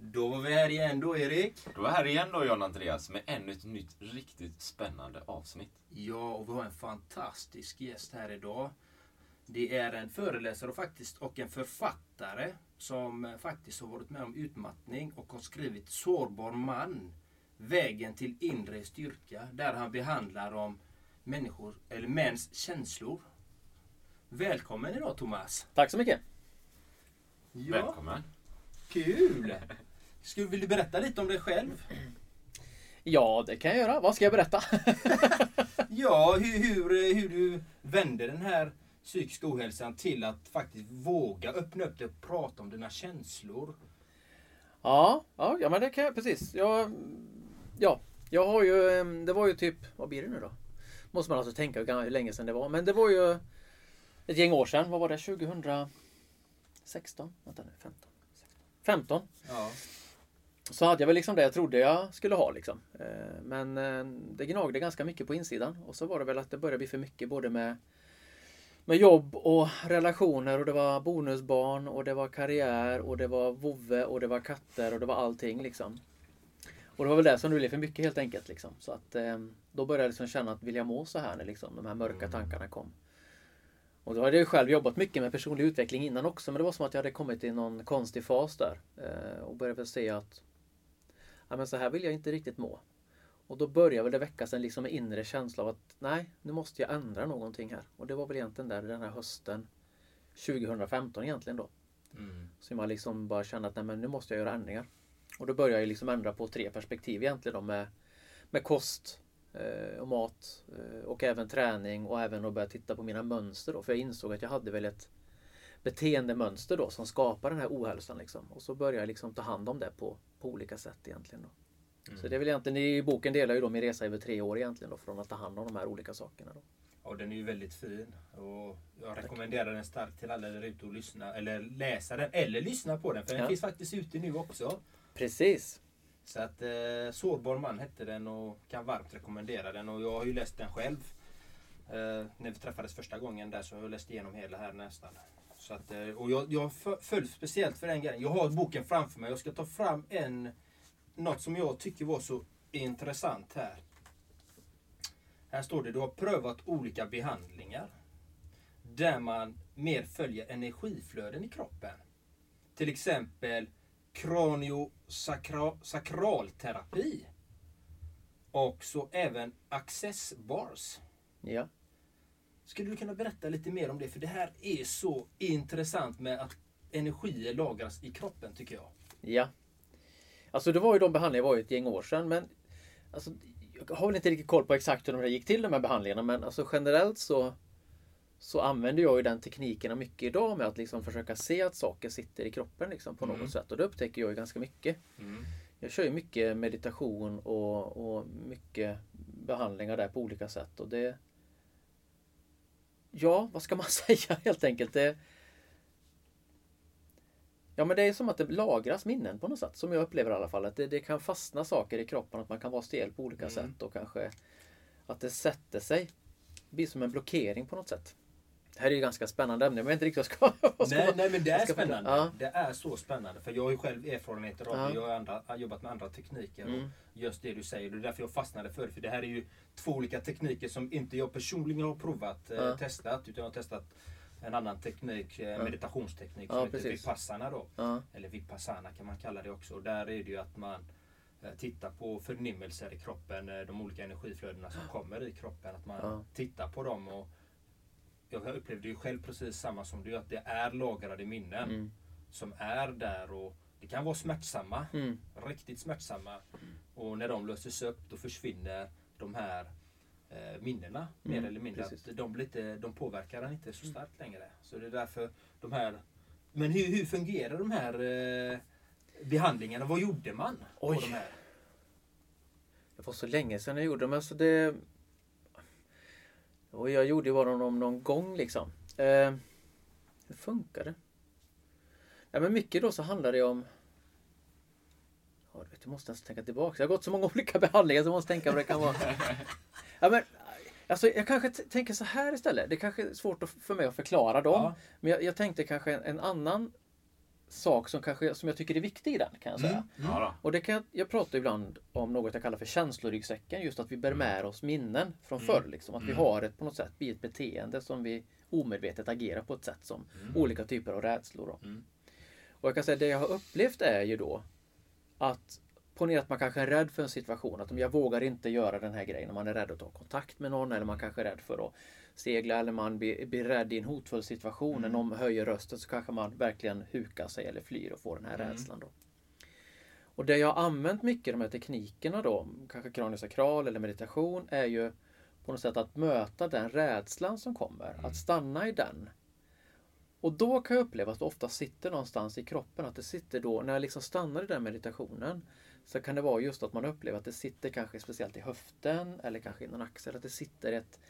Då var vi här igen då, Erik. Då är vi här igen då, John Andreas, med ännu ett nytt riktigt spännande avsnitt. Ja, och vi har en fantastisk gäst här idag. Det är en föreläsare och faktiskt och en författare som faktiskt har varit med om utmattning och har skrivit Sårbar man. Vägen till inre styrka. Där han behandlar om människor, eller mäns känslor. Välkommen idag Thomas. Tack så mycket. Ja, Välkommen. kul! Skulle, vill du berätta lite om dig själv? Ja, det kan jag göra. Vad ska jag berätta? Ja, hur, hur, hur du vände den här psykiska ohälsan till att faktiskt våga öppna upp dig och prata om dina känslor. ja, ja, ja, men det kan jag precis. Jag, ja, jag har ju, det var ju typ, vad blir det nu då? Måste man alltså tänka hur länge sedan det var. Men det var ju ett gäng år sedan. Vad var det? 2016? Vänta nu, 15? 15. Ja. Så hade jag väl liksom det jag trodde jag skulle ha liksom. Eh, Men eh, det gnagde ganska mycket på insidan. Och så var det väl att det började bli för mycket både med med jobb och relationer och det var bonusbarn och det var karriär och det var vovve och det var katter och det var allting liksom. Och det var väl det som blev för mycket helt enkelt liksom. Så att eh, då började jag liksom känna att vill jag må så här när liksom de här mörka tankarna kom. Och då hade jag ju själv jobbat mycket med personlig utveckling innan också men det var som att jag hade kommit i någon konstig fas där. Och började väl se att ja, men så här vill jag inte riktigt må. Och då började väl det väckas en liksom inre känsla av att nej, nu måste jag ändra någonting här. Och det var väl egentligen där den här hösten 2015 egentligen då. Mm. Så man liksom bara kände att nej, men nu måste jag göra ändringar. Och då började jag liksom ändra på tre perspektiv egentligen då med, med kost eh, och mat eh, och även träning och även att börja titta på mina mönster då. För jag insåg att jag hade väl ett beteendemönster då som skapar den här ohälsan liksom. Och så började jag liksom ta hand om det på, på olika sätt egentligen då. Så det är väl egentligen, i boken delar ju då min resa över tre år egentligen då från att ta hand om de här olika sakerna då. Och den är ju väldigt fin. Och jag rekommenderar den starkt till alla där ute att lyssna, eller läsa den, eller lyssna på den. För den Ja. finns faktiskt ute nu också. Precis! Så att eh, Sårbar man hette den och kan varmt rekommendera den. Och jag har ju läst den själv. Eh, när vi träffades första gången där så har jag läst igenom hela här nästan. Så att, eh, och jag, jag föll speciellt för den grejen. Jag har boken framför mig. Jag ska ta fram en något som jag tycker var så intressant här. Här står det, du har prövat olika behandlingar. Där man mer följer energiflöden i kroppen. Till exempel kraniosakralterapi. Och så även access bars. Ja. Skulle du kunna berätta lite mer om det? För det här är så intressant med att energier lagras i kroppen tycker jag. Ja. Alltså det var ju de behandlingar var ju ett gäng år sedan men alltså, jag har väl inte riktigt koll på exakt hur de gick till de här behandlingarna men alltså generellt så så använder jag ju den tekniken mycket idag med att liksom försöka se att saker sitter i kroppen liksom på Mm. något sätt och det upptäcker jag ju ganska mycket. Jag kör ju mycket meditation och, och mycket behandlingar där på olika sätt och det Ja, vad ska man säga helt enkelt? Det, Ja men det är som att det lagras minnen på något sätt. Som jag upplever i alla fall. Att det, det kan fastna saker i kroppen. Att man kan vara stel på olika Mm. sätt. Och kanske att det sätter sig. Det blir som en blockering på något sätt. Det här är ju ganska spännande ämne. Men inte riktigt vad ska... Nej, nej men det är spännande. Ja. Det är så spännande. För jag har ju själv erfarenheter av Ja. Jag har, andra, jobbat med andra tekniker. Mm. Och just det du säger. Det är därför jag fastnade för det. För det här är ju två olika tekniker som inte jag personligen har provat, eh, Ja. testat. Utan jag har testat en annan teknik, eh, Ja. meditationsteknik Ja, som heter precis. Vipassana då. Ja, Eller Vipassana kan man kalla det också. Och där är det ju att man eh, tittar på förnimmelser i kroppen, eh, de olika energiflödena som kommer i kroppen. Att man Ja. tittar på dem. och Jag upplevde ju själv precis samma som du, att det är lagrade minnen mm, som är där och det kan vara smärtsamma, mm, riktigt smärtsamma. Och när de löses upp då försvinner de här eh, minnena Mm, mer eller mindre. precis. Mm. Att de, blir inte, de påverkar en inte så starkt längre. Så det är därför de här... Men hur, hur fungerar de här eh, behandlingarna? Vad gjorde man på Oj. de här? Det var så länge sedan jag gjorde dem. Alltså det... Och jag gjorde ju bara honom någon gång liksom. Eh, hur funkar det? Ja, men mycket då så handlar det om Ja, du vet, jag måste ens tänka tillbaka. Jag har gått så många olika behandlingar så jag måste tänka vad det kan vara. Ja, men, alltså, jag kanske tänker så här istället. Det kanske är svårt för mig att förklara dem. Ja. Men jag, jag tänkte kanske en, en annan sak som, kanske, som jag tycker är viktig i den. Kan jag säga. Ja, då. Och det kan, jag- jag pratar ibland om något jag kallar för känsloryggsäcken. Just att vi bär med oss minnen från förr. Liksom. Att vi har ett på något sätt ett beteende som vi omedvetet agerar på ett sätt som olika typer av rädslor. Mm. Och jag kan säga det jag har upplevt är ju då att Ponera att man kanske är rädd för en situation. Att om jag vågar inte göra den här grejen. Om man är rädd att ta kontakt med någon eller man kanske är rädd för att segla eller man blir, blir rädd i en hotfull situation. När någon höjer rösten så kanske man verkligen hukar sig eller flyr och får den här rädslan. Då. Och det jag har använt mycket de här teknikerna då, kanske kraniosakral eller meditation, är ju på något sätt att möta den rädslan som kommer. Att stanna i den. Och då kan jag uppleva att det ofta sitter någonstans i kroppen. Att det sitter då, när jag liksom stannar i den meditationen, så kan det vara just att man upplever att det sitter kanske speciellt i höften eller kanske i någon axel. Att det sitter ett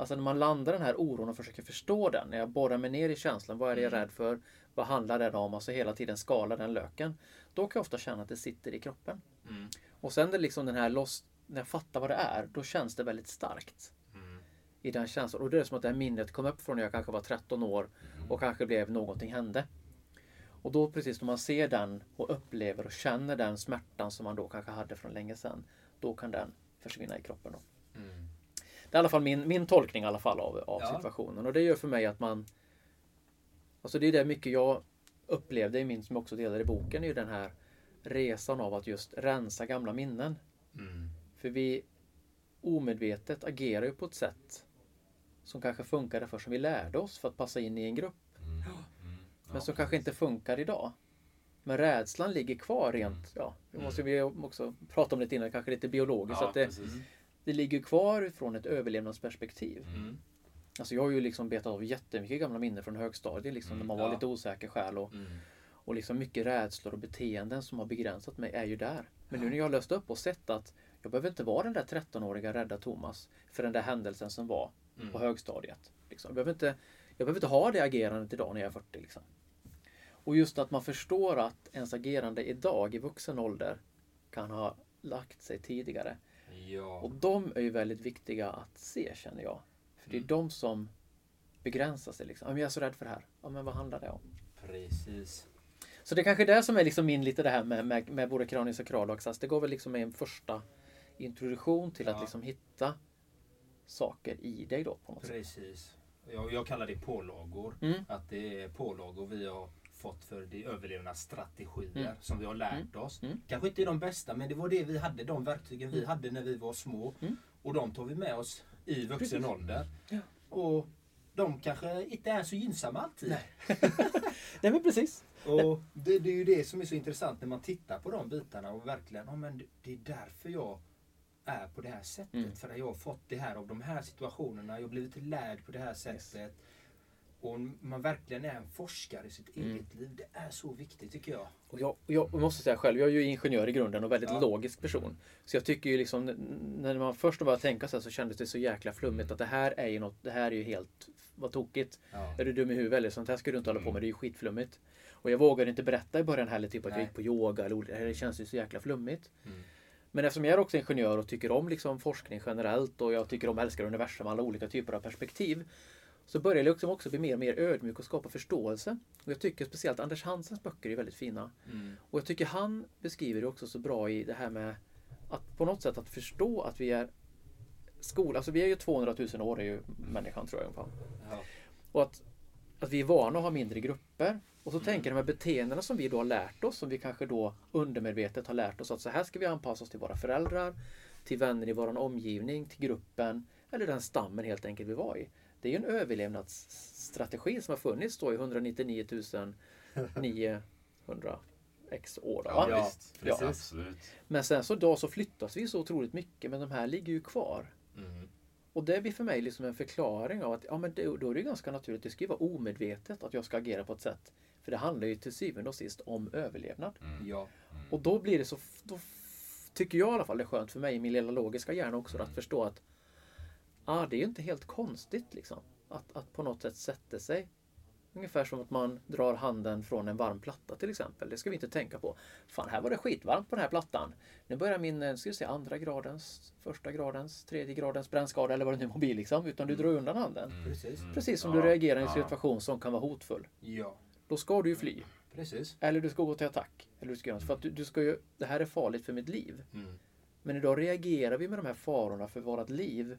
Alltså när man landar den här oron och försöker förstå den. När jag borrar mig ner i känslan. Vad är det jag är rädd för? Vad handlar det om? Alltså hela tiden skala den löken. Då kan jag ofta känna att det sitter i kroppen. Mm. Och sen det liksom den här loss, när jag fattar vad det är, då känns det väldigt starkt. Mm. I den känslan. Och det är som att det här minnet kom upp från när jag kanske var 13 år och kanske blev någonting hände. Och då precis när man ser den och upplever och känner den smärtan som man då kanske hade från länge sedan. Då kan den försvinna i kroppen. Då. Mm. Det är i alla fall min, min tolkning i alla fall av, av Ja. situationen. Och det gör för mig att man... Alltså det är det mycket jag upplevde i min, som jag också delar i boken, är ju den här resan av att just rensa gamla minnen. Mm. För vi omedvetet agerar ju på ett sätt som kanske funkade för som vi lärde oss för att passa in i en grupp. Mm. Men som kanske inte funkar idag. Men rädslan ligger kvar rent, ja, det måste vi också prata om lite innan, kanske lite biologiskt. Ja, att det. Det ligger kvar från ett överlevnadsperspektiv. Mm. Alltså jag har ju liksom betat av jättemycket gamla minnen från högstadiet liksom, när man var ja. lite osäker själv. Och, Mm. och liksom mycket rädslor och beteenden som har begränsat mig är ju där. Men nu när jag har löst upp och sett att jag behöver inte vara den där 13-åriga rädda Thomas för den där händelsen som var på högstadiet. Liksom. Jag, behöver inte, jag behöver inte ha det agerandet idag när jag är 40. Liksom. Och just att man förstår att ens agerande idag i vuxen ålder kan ha lagt sig tidigare. Ja. Och de är ju väldigt viktiga att se känner jag. För det är de som begränsar sig. Liksom. Jag är så rädd för det här. Ja, men vad handlar det om? Precis. Så det är kanske är det som är liksom min lite det här med, med, med både kraniosakral och axas. Det går väl liksom med en första introduktion till att Ja. liksom hitta saker i dig då på något sätt. Precis. Jag, jag kallar det pålagor. Mm. Att det är pålagor vi har fått för det överlevnadsstrategier Mm. som vi har lärt oss. Mm. Kanske inte är de bästa men det var det vi hade, de verktygen vi hade när vi var små. Mm. Och de tar vi med oss i vuxen Precis. ålder. Ja. Och de kanske inte är så gynnsamma alltid. Nej men precis. Och det, det är ju det som är så intressant när man tittar på de bitarna och verkligen, ja men det- är därför jag är på det här sättet. Mm. För att jag har fått det här av de här situationerna. Jag har blivit lärd på det här sättet. Och man verkligen är en forskare i sitt Mm. eget liv. Det är så viktigt tycker jag. Och jag, jag måste säga själv, jag är ju ingenjör i grunden och väldigt Ja. logisk person. Så jag tycker ju liksom, när man först började tänka så här så kändes det så jäkla flummigt att det här är ju något, det här är ju helt, vad tokigt. Ja. Är du dum i huvudet eller sånt här ska du inte hålla på med, det är ju skitflummigt. Och jag vågade inte berätta i början heller, typ att jag Nej. gick på yoga eller olika, det känns ju så jäkla flummigt. Mm. Men eftersom jag är också ingenjör och tycker om liksom forskning generellt och jag tycker om älskar universum, alla olika typer av perspektiv. Så börjar jag liksom också bli mer och mer ödmjuk och skapa förståelse. Och jag tycker speciellt Anders Hansens böcker är väldigt fina. Mm. Och jag tycker han beskriver det också så bra i det här med att på något sätt att förstå att vi är skola, alltså vi är ju 200 000 år är ju människan tror jag ungefär. Ja. Och att, att vi är vana att ha mindre grupper. Och så tänker jag de här beteendena som vi då har lärt oss, som vi kanske då undermedvetet har lärt oss att så här ska vi anpassa oss till våra föräldrar, till vänner i vår omgivning, till gruppen eller den stammen helt enkelt vi var i. Det är ju en överlevnadsstrategi som har funnits då i 199 900 x år. Då? Ja, Ja, visst. ja. Precis. Absolut. Men sen så då så flyttas vi så otroligt mycket men de här ligger ju kvar. Mm. Och det blir för mig liksom en förklaring av att ja, men det, då är det ganska naturligt, det ska ju vara omedvetet att jag ska agera på ett sätt. För det handlar ju till syvende och sist om överlevnad. Mm. Ja. Och då blir det så, då tycker jag i alla fall det är skönt för mig i min lilla logiska hjärna också att förstå att ah, det är ju inte helt konstigt liksom. Att, att på något sätt sätta sig. Ungefär som att man drar handen från en varm platta till exempel. Det ska vi inte tänka på. Fan, här var det skitvarmt på den här plattan. Nu börjar min, eh, ska se, andra gradens, första gradens, tredje gradens brännskada eller vad det nu må bli liksom. Utan du drar undan handen. Precis. Precis som Ja, du reagerar i en ja. situation som kan vara hotfull. Ja, Då ska du ju fly. precis. Eller du ska gå till attack. Eller du ska göra. För att du, du ska ju, det här är farligt för mitt liv. Mm. Men idag reagerar vi med de här farorna för vårt liv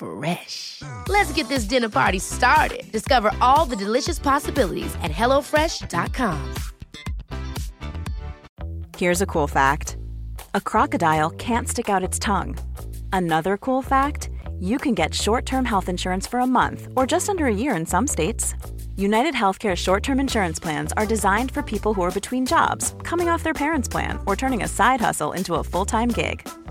Fresh. Let's get this dinner party started. Discover all the delicious possibilities at hellofresh.com. Here's a cool fact a crocodile can't stick out its tongue. Another cool fact you can get short term health insurance for a month or just under a year in some states. United Healthcare short term insurance plans are designed for people who are between jobs, coming off their parents' plan, or turning a side hustle into a full time gig.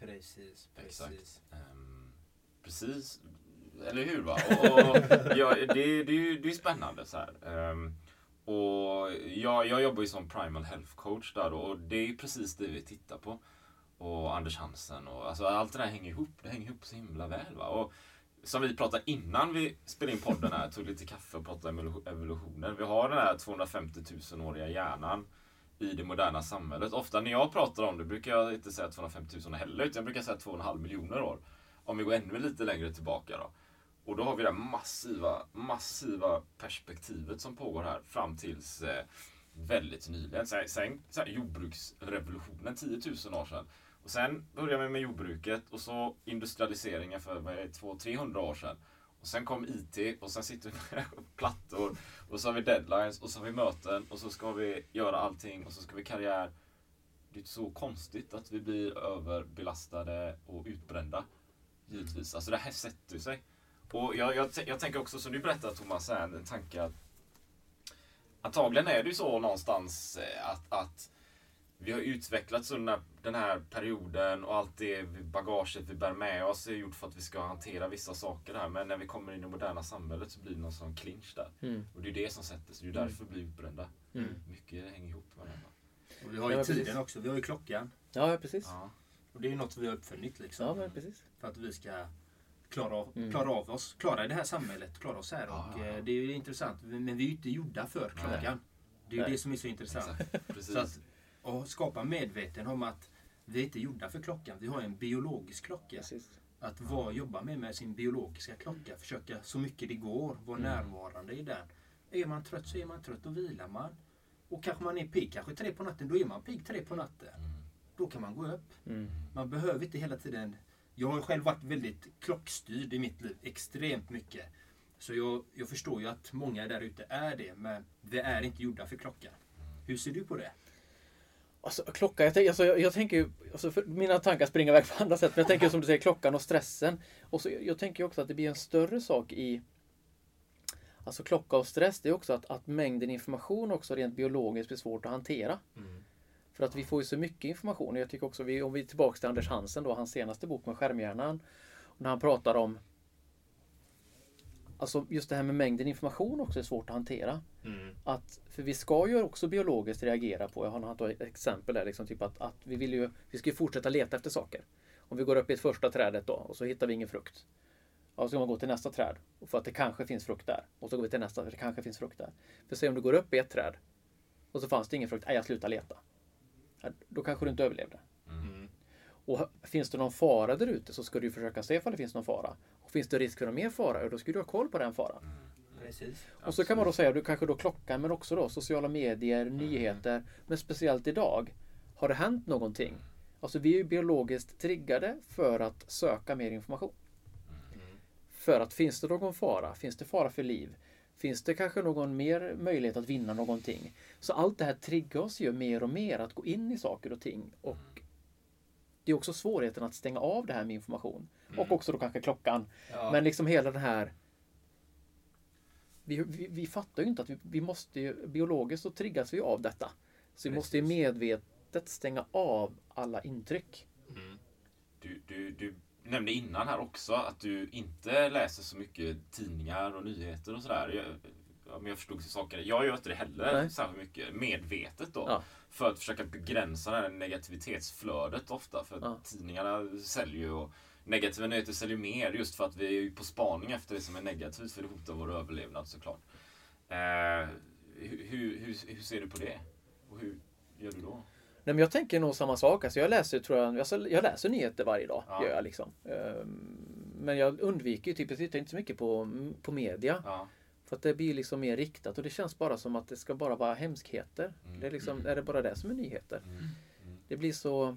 Precis, Exakt. precis. Ehm, precis. Eller hur? Va? Och, ja, det, det, det är spännande. Så här. Ehm, och jag, jag jobbar ju som primal health coach där då, och det är precis det vi tittar på. Och Anders Hansen och alltså, allt det där hänger ihop. Det hänger ihop så himla väl. Va? Och, som vi pratade innan vi spelade in podden här, tog lite kaffe och pratade evolu- evolutionen. Vi har den här 250 000-åriga hjärnan i det moderna samhället. Ofta när jag pratar om det brukar jag inte säga 250 000 heller, utan jag brukar säga 2,5 miljoner år. Om vi går ännu lite längre tillbaka då. Och då har vi det massiva, massiva perspektivet som pågår här fram tills eh, väldigt nyligen. Sen, sen sen jordbruksrevolutionen, 10 000 år sedan. Och sen började vi med jordbruket och så industrialiseringen för 200-300 år sedan. Och sen kom IT och sen sitter vi med plattor och så har vi deadlines och så har vi möten och så ska vi göra allting och så ska vi karriär. Det är inte så konstigt att vi blir överbelastade och utbrända. Givetvis. Alltså det här sätter sig. Och jag, jag, jag tänker också som du berättade Thomas, här, en tanke att antagligen är det ju så någonstans eh, att, att vi har utvecklats under den här perioden och allt det bagaget vi bär med oss är gjort för att vi ska hantera vissa saker här. Men när vi kommer in i det moderna samhället så blir det någon sån clinch där. Mm. Och det är det som sätter sig. Det är därför vi blir utbrända. Mm. Mycket hänger ihop med varandra. Och vi har ju Ja, tiden precis. också. Vi har ju klockan. Ja, precis. Ja. Och det är ju något vi har uppfunnit liksom. Ja, men precis. För att vi ska klara av, Mm. klara av oss. Klara i det här samhället. Klara oss här. Ja, och ja, ja. eh, det är ju intressant. Men vi är ju inte gjorda för klockan. Det är ju Nej. det som är så intressant. Exakt. Precis. Så att och skapa medveten om att vi är inte gjorda för klockan. Vi har en biologisk klocka. precis. Att vara, jobba med, med sin biologiska klocka. Försöka så mycket det går vara Mm. närvarande i den. Är man trött så är man trött. Då vilar man. Och kanske man är pigg kanske tre på natten. Då är man pigg tre på natten. Mm. Då kan man gå upp. Mm. Man behöver inte hela tiden... Jag har själv varit väldigt klockstyrd i mitt liv. Extremt mycket. Så jag, jag förstår ju att många där ute är det. Men vi är inte gjorda för klockan. Hur ser du på det? Alltså, klocka, jag, tänker, alltså, jag, jag tänker alltså, mina tankar springer iväg på andra sätt, men jag tänker som du säger klockan och stressen. Och så, jag tänker också att det blir en större sak i Alltså klocka och stress, det är också att, att mängden information också rent biologiskt blir svårt att hantera. För att vi får ju så mycket information. Jag tycker också, vi, om vi är tillbaka till Anders Hansen då, hans senaste bok med skärmhjärnan. När han pratar om Alltså just det här med mängden information också är svårt att hantera. Att, för vi ska ju också biologiskt reagera på, jag har något ett exempel där, liksom, typ att, att vi vill ju, vi ska ju fortsätta leta efter saker. Om vi går upp i ett första trädet då och så hittar vi ingen frukt. Ja, så ska man gå till nästa träd. Och för att det kanske finns frukt där. Och så går vi till nästa, för det kanske finns frukt där. För se om du går upp i ett träd och så fanns det ingen frukt. Nej, jag slutar leta. Ja, då kanske du inte överlevde. Mm. Och finns det någon fara där ute så ska du försöka se om det finns någon fara. Och finns det risk för någon mer fara, då ska du ha koll på den faran. Precis. Och så kan man då säga, du kanske då klockan, men också då sociala medier, nyheter. Men speciellt idag, har det hänt någonting? Alltså vi är ju biologiskt triggade för att söka mer information. För att finns det någon fara? Finns det fara för liv? Finns det kanske någon mer möjlighet att vinna någonting? Så allt det här triggar oss ju mer och mer att gå in i saker och ting. Och det är också svårigheten att stänga av det här med information. Och också då kanske klockan. Ja. Men liksom hela den här vi, vi, vi fattar ju inte att vi, vi måste ju, biologiskt så triggas vi av detta. Så vi måste ju medvetet stänga av alla intryck. Du, du, du nämnde innan här också att du inte läser så mycket tidningar och nyheter och sådär. Om jag förstod saker. Jag gör inte det heller Nej. särskilt mycket medvetet då. Ja. För att försöka begränsa det här negativitetsflödet ofta. För Ja. tidningarna säljer ju och negativa nyheter säljer mer just för att vi är på spaning efter det som är negativt för det hotar vår överlevnad såklart. Eh, hur, hur, hur, ser du på det? Och hur gör du då? Nej, men jag tänker nog samma sak. Alltså jag, läser, tror jag, jag läser nyheter varje dag. Ja. Gör jag liksom. Ehm, Men jag undviker typ, jag tittar inte så mycket på, på media. Ja. För att det blir liksom mer riktat och det känns bara som att det ska bara vara hemskheter. Mm. Det är, liksom, är det bara det som är nyheter? Mm. Det blir så...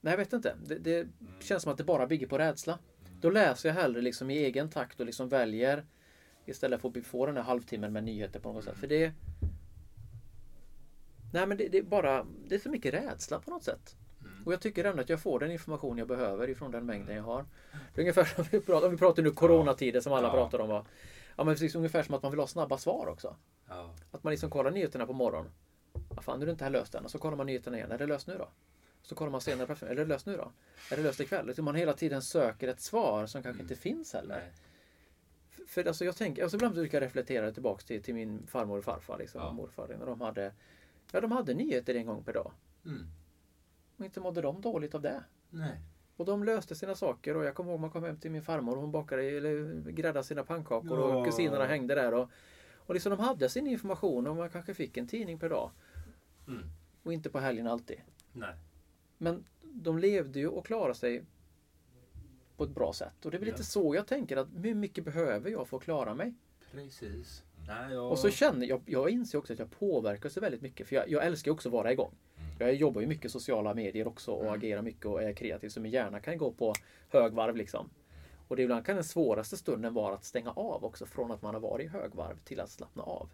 Nej, jag vet inte. Det, det Mm. känns som att det bara bygger på rädsla. Då läser jag hellre liksom i egen takt och liksom väljer istället för att få den här halvtimmen med nyheter på något sätt. För det... Nej, men det, det är bara... Det är för mycket rädsla på något sätt. Och jag tycker ändå att jag får den information jag behöver ifrån den mängden jag har. Det är ungefär som vi pratar, om vi pratar nu coronatider som alla Ja. pratar om. Va? Ja, men precis ungefär som att man vill ha snabba svar också. Ja. Att man liksom kollar nyheterna på morgonen. Vad fan, nu är det inte här löst än. Och så kollar man nyheterna igen. Är det löst nu då? Så kollar man senare på eftermiddagen. Är det löst nu då? Är det löst ikväll? Utan man hela tiden söker ett svar som kanske inte finns heller. Nej. För, alltså jag tänker, alltså ibland brukar jag reflektera tillbaks till, till min farmor och farfar liksom, Ja. morfar. När de hade, ja de hade nyheter en gång per dag. Mm. Och inte mådde de dåligt av det. Nej. Och de löste sina saker och jag kommer ihåg man kom hem till min farmor och hon bakade eller gräddade sina pannkakor och Ja. kusinerna hängde där. Och, och liksom de hade sin information och man kanske fick en tidning per dag. Mm. Och inte på helgen alltid. Nej. Men de levde ju och klarade sig på ett bra sätt. Och det är väl Ja. lite så jag tänker att hur mycket behöver jag för att klara mig? Precis. Nej, jag... Och så känner jag, jag inser också att jag påverkas väldigt mycket. För jag, jag älskar också att vara igång. Jag jobbar ju mycket sociala medier också och agerar mycket och är kreativ. Så min hjärna kan gå på högvarv liksom. Och det ibland kan den svåraste stunden vara att stänga av också från att man har varit i högvarv till att slappna av.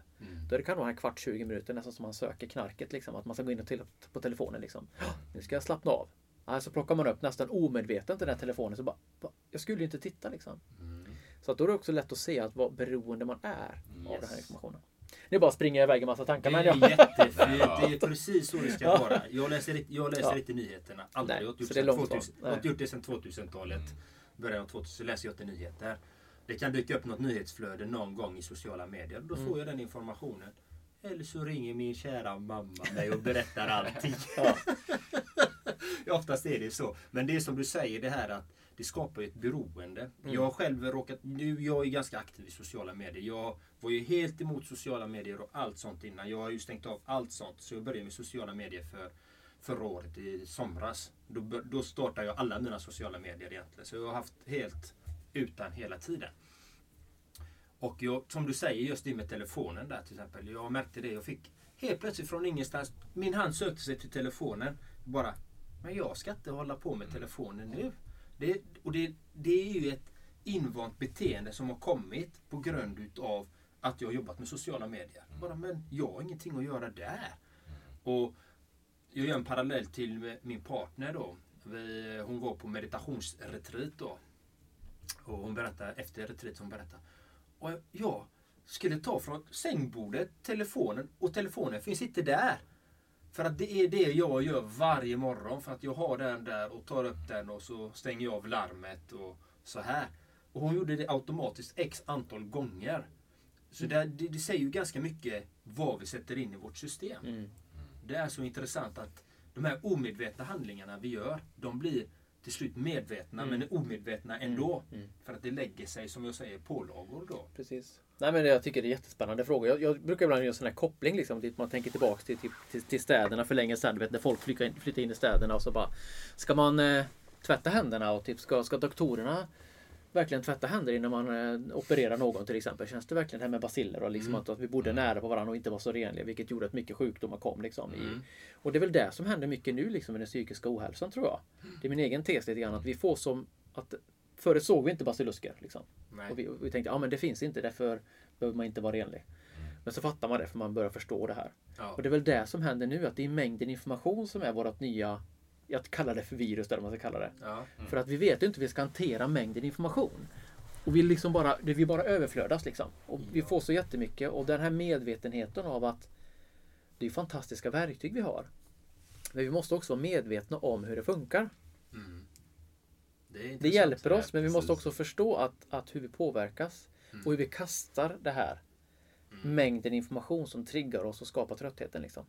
Då det kan vara en kvart, 20 minuter nästan som man söker knarket liksom. Att man ska gå in och till, på telefonen liksom. Nu ska jag slappna av. Ja, Så plockar man upp nästan omedvetet den där telefonen så bara, "Va? jag skulle ju inte titta liksom. Så att då är det också lätt att se att vad beroende man är av den här informationen. Nu bara springer jag iväg en massa tankar. Det Men är jag... jättefint. Det är precis så det ska Ja. vara. Jag läser, jag läser Ja. inte nyheterna. Aldrig. Nej, jag har gjort det sedan långt 2000 ifrån. jag har gjort det sedan 2000-talet. Början av 2000 så läser jag inte nyheter. Det kan dyka upp något nyhetsflöde någon gång i sociala medier. Då Mm. får jag den informationen. Eller så ringer min kära mamma mig och berättar allting. Ja. Oftast är det så. Men det är som du säger det här att det skapar ett beroende. Mm. Jag har själv råkat, nu jag är ganska aktiv i sociala medier. Jag var ju helt emot sociala medier och allt sånt innan. Jag har ju stängt av allt sånt. Så jag började med sociala medier för förra året i somras. Då, då startade jag alla mina sociala medier egentligen. Så jag har haft helt utan hela tiden. Och jag, som du säger, just det med telefonen där till exempel. Jag märkte det. Jag fick helt plötsligt från ingenstans. Min hand sökte sig till telefonen. Bara, men jag ska inte hålla på med telefonen nu. Det, och det, det är ju ett invant beteende som har kommit på grund utav att jag har jobbat med sociala medier. Bara, men jag har ingenting att göra där. Och jag gör en parallell till min partner då. Vi, hon var på meditationsretreat då. Och hon berättade, efter retreat, hon berättade. Och jag skulle ta från sängbordet telefonen och telefonen finns inte där. För att det är det jag gör varje morgon. För att jag har den där och tar upp den och så stänger jag av larmet och så här. Och hon gjorde det automatiskt x antal gånger. Så det, det, det säger ju ganska mycket vad vi sätter in i vårt system. Mm. Det är så intressant att de här omedvetna handlingarna vi gör, de blir till slut medvetna Mm. men omedvetna ändå. Mm. För att det lägger sig som jag säger pålagor då. Precis. Nej, men jag tycker det är jättespännande frågor. Jag, jag brukar ibland göra en sån här koppling liksom, dit man tänker tillbaks till, till, till, till städerna för länge sedan. Du vet när folk flyttar in, flyttar in i städerna och så bara Ska man eh, tvätta händerna och typ ska, ska doktorerna verkligen tvätta händer innan man eh, opererar någon till exempel? Känns det verkligen det här med basiller och liksom Mm. att, att vi bodde nära på varandra och inte var så renliga vilket gjorde att mycket sjukdomar kom liksom. I, Mm. och det är väl det som händer mycket nu liksom med den psykiska ohälsan tror jag. Det är min egen tes lite grann att vi får som att Förut såg vi inte basilusker liksom. Och vi, och vi tänkte, ja men det finns inte, därför behöver man inte vara renlig. Men så fattar man det för man börjar förstå det här. Ja. Och det är väl det som händer nu, att det är mängden information som är vårt nya, jag kallar det för virus eller vad man ska kalla det. Ja. För att vi vet ju inte hur vi ska hantera mängden information. Och vi liksom bara, vi bara överflödas liksom. Och vi får så jättemycket och den här medvetenheten av att det är fantastiska verktyg vi har. Men vi måste också vara medvetna om hur det funkar. Mm. Det, Det hjälper oss, men vi måste också förstå att, att hur vi påverkas och hur vi kastar det här mängden information som triggar oss och skapar tröttheten. Liksom.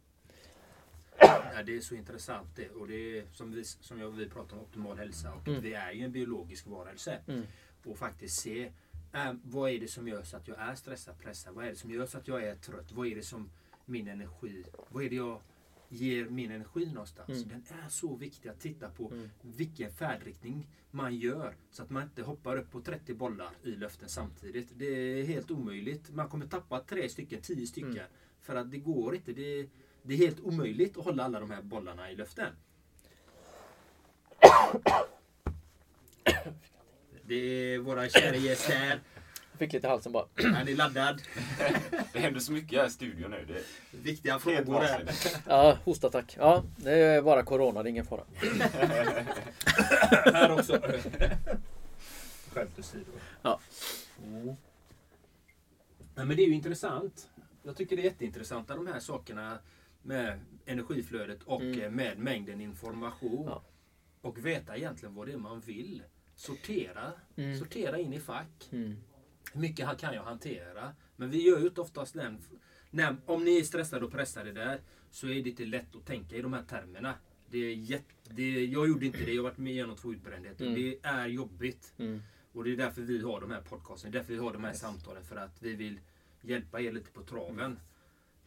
Ja, det är så intressant det. Och det är som vi, som jag, vi pratar om optimal hälsa. Och Mm. Vi är ju en biologisk varelse. Mm. Och faktiskt se äh, vad är det som gör så att jag är stressad, pressad? Vad är det som gör så att jag är trött? Vad är det som min energi, vad är det jag ger min energi någonstans? Mm. Den är så viktig att titta på Mm. vilken färdriktning man gör. Så att man inte hoppar upp på 30 bollar i luften samtidigt. Det är helt omöjligt. Man kommer tappa tre stycken, tio stycken. Mm. För att det går inte. Det, det är helt omöjligt att hålla alla de här bollarna i luften. Det är våra kära gäst här. Jag fick lite i halsen bara. Han är laddad. Det händer så mycket här i studion nu. Det är Viktiga frågor här. Ja, hostattack. Ja, det är bara corona, det är ingen fara. här också. Skämt åsido. Ja. Mm. Ja, men det är ju intressant. Jag tycker det är jätteintressanta de här sakerna med energiflödet och Mm. eh, med mängden information. Ja. Och veta egentligen vad det är man vill. Sortera, Mm. sortera in i fack. Mm. Hur mycket kan jag hantera? Men vi gör ju inte oftast den... När, om ni är stressade och pressade där så är det inte lätt att tänka i de här termerna. Det är jätte, det, jag gjorde inte det. Jag har varit med genom två utbrändheter. Mm. Det är jobbigt. Mm. Och det är därför vi har de här podcasten. Det är därför vi har de här samtalen. För att vi vill hjälpa er lite på traven.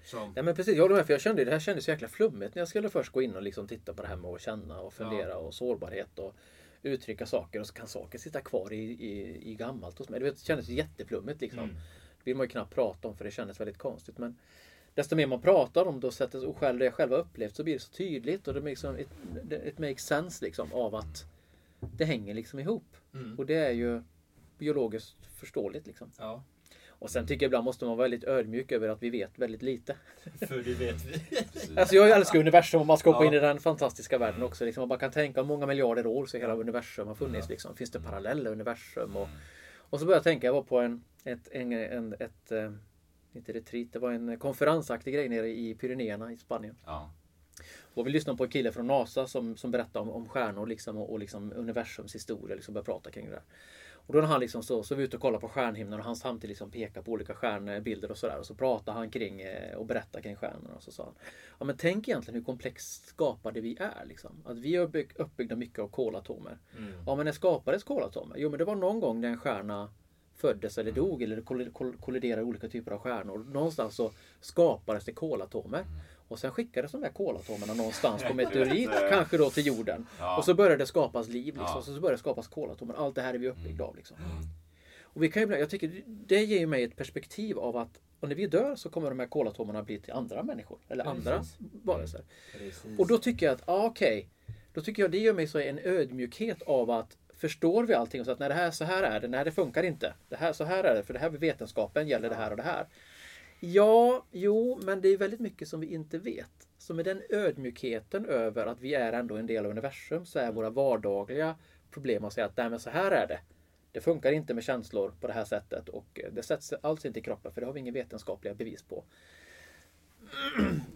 Som, Ja men precis, jag håller med för jag kände det här kändes så jäkla flummigt när jag skulle först gå in och liksom titta på det här med att känna och fundera och sårbarhet och uttrycka saker och så kan saker sitta kvar i, i, i gammalt hos mig. Det kändes jätteflummigt liksom. Mm. Det vill man ju knappt prata om för det kändes väldigt konstigt. Men desto mer man pratar om det och sättet och själv det jag själv har upplevt så blir det så tydligt och det makes, it, it makes sense liksom av att det hänger liksom ihop. Mm. Och det är ju biologiskt förståeligt liksom. ja, Och sen tycker jag ibland måste man vara väldigt ödmjuk över att vi vet väldigt lite. för det vet vi. Alltså jag älskar universum och man ska hoppa Ja. in i den fantastiska världen också. Liksom, man bara kan tänka många miljarder år så hela universum har funnits. Liksom. Finns det parallella universum? Och, och så började jag tänka, jag var på en, ett, en, en, ett, eh, inte retreat, det var en konferensaktig grej nere i Pyrenéerna i Spanien. Ja. Och vi lyssnade på en kille från NASA som, som berättade om, om stjärnor liksom, och, och liksom universums historia. Liksom började prata kring det där. Och då när han liksom så, så vi ute och kollade på stjärnhimlen och han samtidigt liksom pekade på olika stjärnbilder och sådär. Och så pratade han kring eh, och berättade kring stjärnorna. Och så sa han, ja men tänk egentligen hur komplext skapade vi är. Liksom. Att vi är uppbyg- uppbyggda mycket av kolatomer. Ja men när skapades kolatomer? Jo men det var någon gång när en stjärna föddes eller dog eller koll- koll- kolliderade olika typer av stjärnor. Någonstans så skapades det kolatomer. Och sen skickades de här kolatomerna någonstans på meteorit, kanske då till jorden. Ja. Och så började det skapas liv. Liksom. Ja. Och så började det skapas kolatomer. Allt det här är vi uppbyggda av. Liksom. Och vi kan ju, ibland- jag tycker det ger ju mig ett perspektiv av att och när vi dör så kommer de här kolatomerna bli till andra människor. Eller andra Precis. varelser. Precis. Och då tycker jag att, ja okej. Då tycker jag det gör mig så en ödmjukhet av att förstår vi allting och så att när det här så här är det, nej det funkar inte. Det här så här är det, för det här med vetenskapen gäller det här och det här. Ja, jo, men det är väldigt mycket som vi inte vet. Så med den ödmjukheten över att vi är ändå en del av universum så är våra vardagliga problem att säga att nej men så här är det. Det funkar inte med känslor på det här sättet och det sätts alls inte i kroppen för det har vi inga vetenskapliga bevis på.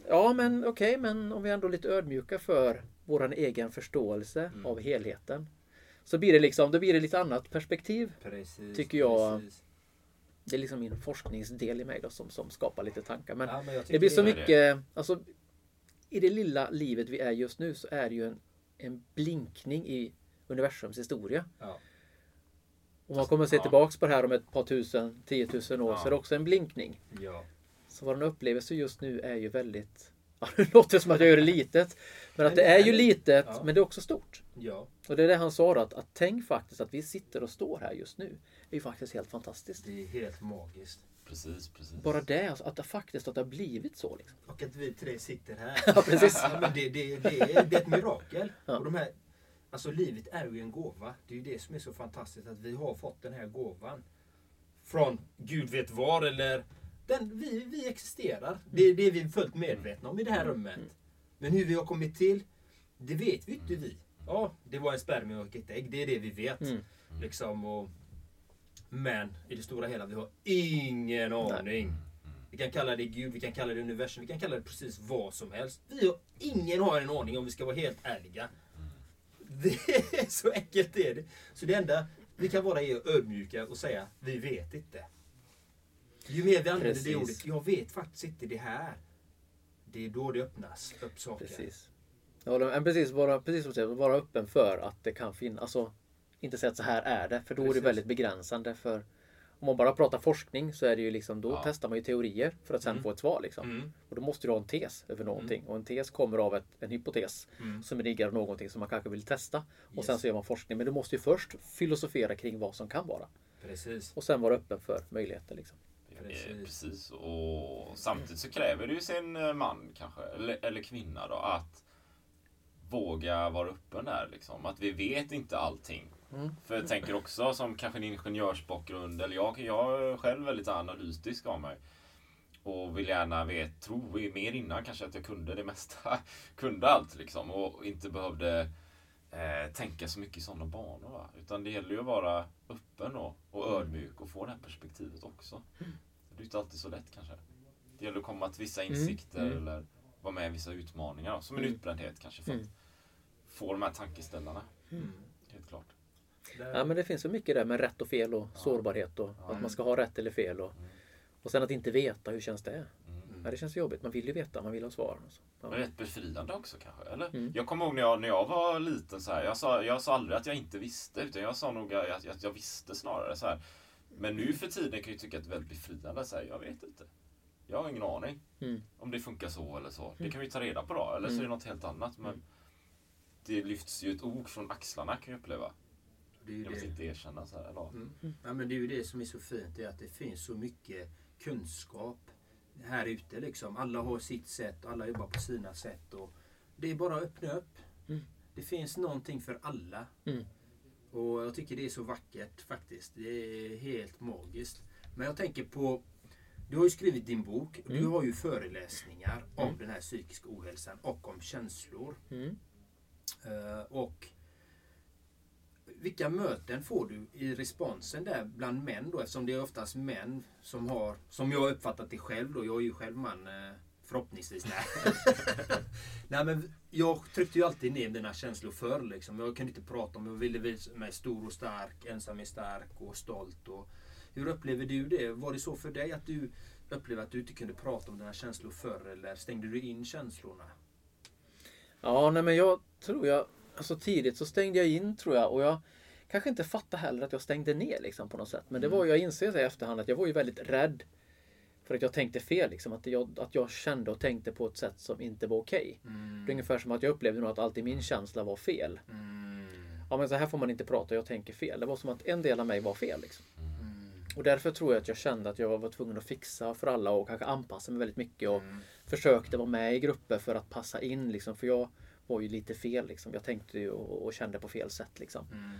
Ja men okej, men om vi ändå är lite ödmjuka för våran egen förståelse av helheten. Så blir det liksom, då blir det lite annat perspektiv. Precis, tycker jag- precis. Det är liksom min forskningsdel i mig då som, som skapar lite tankar. Men Ja, men det blir så det mycket, alltså i det lilla livet vi är just nu så är det ju en, en blinkning i universums historia. Ja. Om man kommer att se Ja. tillbaks på det här om ett par tusen, tiotusen år Ja. så är det också en blinkning. Ja. Så vår upplevelse just nu är ju väldigt... Ja, det låter som att jag gör det litet. Men att det är ju litet, Ja. men det är också stort. Ja. Och det är det han sa då, att, att tänk faktiskt att vi sitter och står här just nu. Är ju faktiskt helt fantastiskt. Det är helt magiskt. Precis, precis. Bara det, alltså, att det faktiskt att det har blivit så. Liksom. Och att vi tre sitter här. Ja, precis. Ja, men det, det, det, är, det är ett mirakel. Ja. Och de här, alltså livet är ju en gåva. Det är ju det som är så fantastiskt att vi har fått den här gåvan. Från Gud vet var eller den, vi, vi existerar. Det är det vi är fullt medvetna om i det här rummet. Men hur vi har kommit till, det vet vi inte vi. Ja, det var en spermie och ett ägg. Det är det vi vet. Mm. Liksom, och, men i det stora hela, vi har ingen aning. Vi kan kalla det Gud, vi kan kalla det universum, vi kan kalla det precis vad som helst. Vi har, ingen har en aning om vi ska vara helt ärliga. Det är så enkelt är det. Så det enda vi kan vara är ödmjuka och säga, vi vet inte. Ju mer vi använder det Precis. ordet, jag vet faktiskt inte det här. Det är då det öppnas upp saker. Precis. Men precis, vara, precis som du säger, vara öppen för att det kan finnas. Alltså, inte säga att så här är det, för då är det Precis. väldigt begränsande. För om man bara pratar forskning så är det ju liksom, då Ja. testar man ju teorier för att sen Mm. få ett svar. Liksom. Mm. Och då måste du ha en tes över någonting. Och en tes kommer av ett, en hypotes Mm. som ligger av någonting som man kanske vill testa. Och Yes. sen så gör man forskning. Men du måste ju först filosofera kring vad som kan vara. Precis. Och sen vara öppen för möjligheter. Liksom. Precis. Precis. Precis. Och samtidigt så kräver det ju sin eh, man kanske, eller, eller kvinna då, att våga vara öppen där liksom. Att vi vet inte allting. Mm. För jag tänker också som kanske en ingenjörsbakgrund, eller jag, jag är själv väldigt analytisk av mig. Och vill gärna vet, tro mer innan kanske att jag kunde det mesta. kunde allt liksom och inte behövde eh, tänka så mycket i sådana banor. Va? Utan det gäller ju att vara öppen och, och ödmjuk och få det här perspektivet också. Det är inte alltid så lätt kanske. Det gäller att komma till vissa insikter Mm. eller vara med i vissa utmaningar. Som en Mm. utbrändhet kanske för att Mm. få de här tankeställarna. Mm. Helt klart. Där- Ja, men det finns så mycket där med rätt och fel och sårbarhet och att man ska ha rätt eller fel. Och, och sen att inte veta, hur känns det? Mm. Ja, det känns jobbigt. Man vill ju veta, man vill ha svar. och så. Ja. Men rätt befriande också kanske, eller? Mm. Jag kommer ihåg när jag, när jag var liten så här, jag sa, jag sa aldrig att jag inte visste, utan jag sa nog att, att jag visste snarare så här. Men nu för tiden kan jag tycka att det är väldigt befriande så här, jag vet inte. Jag har ingen aning Mm. om det funkar så eller så. Det kan vi ta reda på då, eller så är det något helt annat. Men det lyfts ju ett ok från axlarna kan jag uppleva. Det är ju Jag vill det. inte erkänna så här. Eller? Mm. Ja, men det är ju det som är så fint, det är att det finns så mycket kunskap här ute. Liksom. Alla har sitt sätt och alla jobbar på sina sätt. Och det är bara att öppna upp. Mm. Det finns någonting för alla. Mm. Och jag tycker det är så vackert faktiskt. Det är helt magiskt. Men jag tänker på du har ju skrivit din bok. Du Mm. har ju föreläsningar om Mm. den här psykiska ohälsan och om känslor. Mm. Eh, och vilka möten får du i responsen där bland män då? Eftersom det är oftast män som har, som jag uppfattat det själv då, jag är ju själv man eh, förhoppningsvis. Nej. Nej men jag tryckte ju alltid ner mina känslor förr liksom. Jag kunde inte prata om, jag ville visa mig stor och stark, ensam är stark och stolt. Och, hur upplever du det? Var det så för dig att du upplevde att du inte kunde prata om dina känslor förr eller stängde du in känslorna? Ja, nej men jag tror jag, alltså tidigt så stängde jag in tror jag och jag kanske inte fattade heller att jag stängde ner liksom på något sätt. Men det var, jag inser i efterhand att jag var ju väldigt rädd för att jag tänkte fel liksom. Att jag, att jag kände och tänkte på ett sätt som inte var okej. Det är ungefär som att jag upplevde nog att alltid min känsla var fel. Mm. Ja men så här får man inte prata, jag tänker fel. Det var som att en del av mig var fel liksom. Mm. Och därför tror jag att jag kände att jag var tvungen att fixa för alla och kanske anpassa mig väldigt mycket. Och Mm. försökte vara med i grupper för att passa in liksom. För jag var ju lite fel liksom. Jag tänkte ju och, och kände på fel sätt liksom. Mm.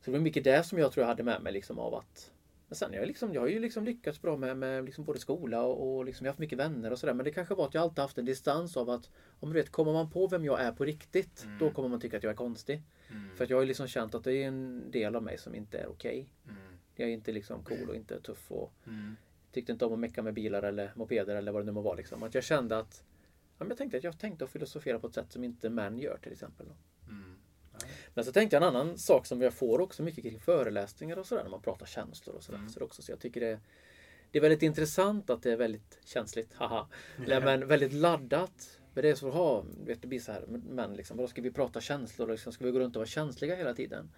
Så det var mycket det som jag tror jag hade med mig liksom av att men sen jag, liksom, jag har ju liksom lyckats bra med, med liksom både skola och, och liksom, jag har haft mycket vänner och sådär. Men det kanske var att jag alltid haft en distans av att om du vet, kommer man på vem jag är på riktigt, då kommer man tycka att jag är konstig. Mm. För att jag har ju liksom känt att det är en del av mig som inte är okej. Mm. Jag är inte liksom cool och inte tuff och Mm. tyckte inte om att mecka med bilar eller mopeder eller vad det nu må vara. Liksom. Att jag kände att ja, men jag tänkte att jag tänkte att filosofera på ett sätt som inte män gör till exempel. Mm. Men så tänkte jag en annan sak som jag får också mycket kring föreläsningar och sådär när man pratar känslor och sådär. Mm. Så också, så jag tycker det, det är väldigt intressant att det är väldigt känsligt, haha. Nej, men väldigt laddat, För det är så, ha, vet, det blir så här, men liksom, då ska vi prata känslor? Liksom, ska vi gå runt och vara känsliga hela tiden?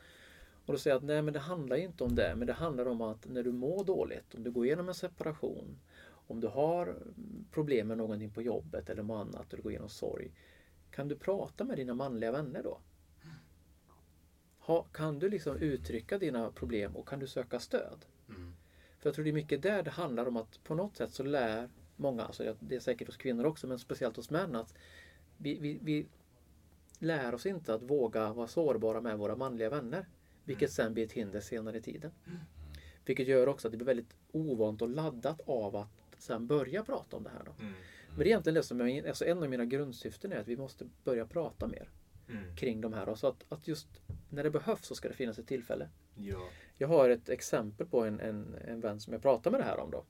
Och då säger jag att nej men det handlar inte om det. Men det handlar om att när du mår dåligt, om du går igenom en separation, om du har problem med någonting på jobbet eller något annat och du går igenom sorg. Kan du prata med dina manliga vänner då? Ha, kan du liksom uttrycka dina problem och kan du söka stöd? Mm. För jag tror det är mycket där det handlar om att på något sätt så lär många, alltså det är säkert hos kvinnor också, men speciellt hos män att vi, vi, vi lär oss inte att våga vara sårbara med våra manliga vänner. Vilket sen blir ett hinder senare i tiden. Vilket gör också att det blir väldigt ovant och laddat av att sen börja prata om det här. Då. Mm. Men det är egentligen det som är, alltså en av mina grundsyften är att vi måste börja prata mer Mm. kring de här. Då. Så att, att just när det behövs så ska det finnas ett tillfälle. Ja. Jag har ett exempel på en, en, en vän som jag pratade med det här om då.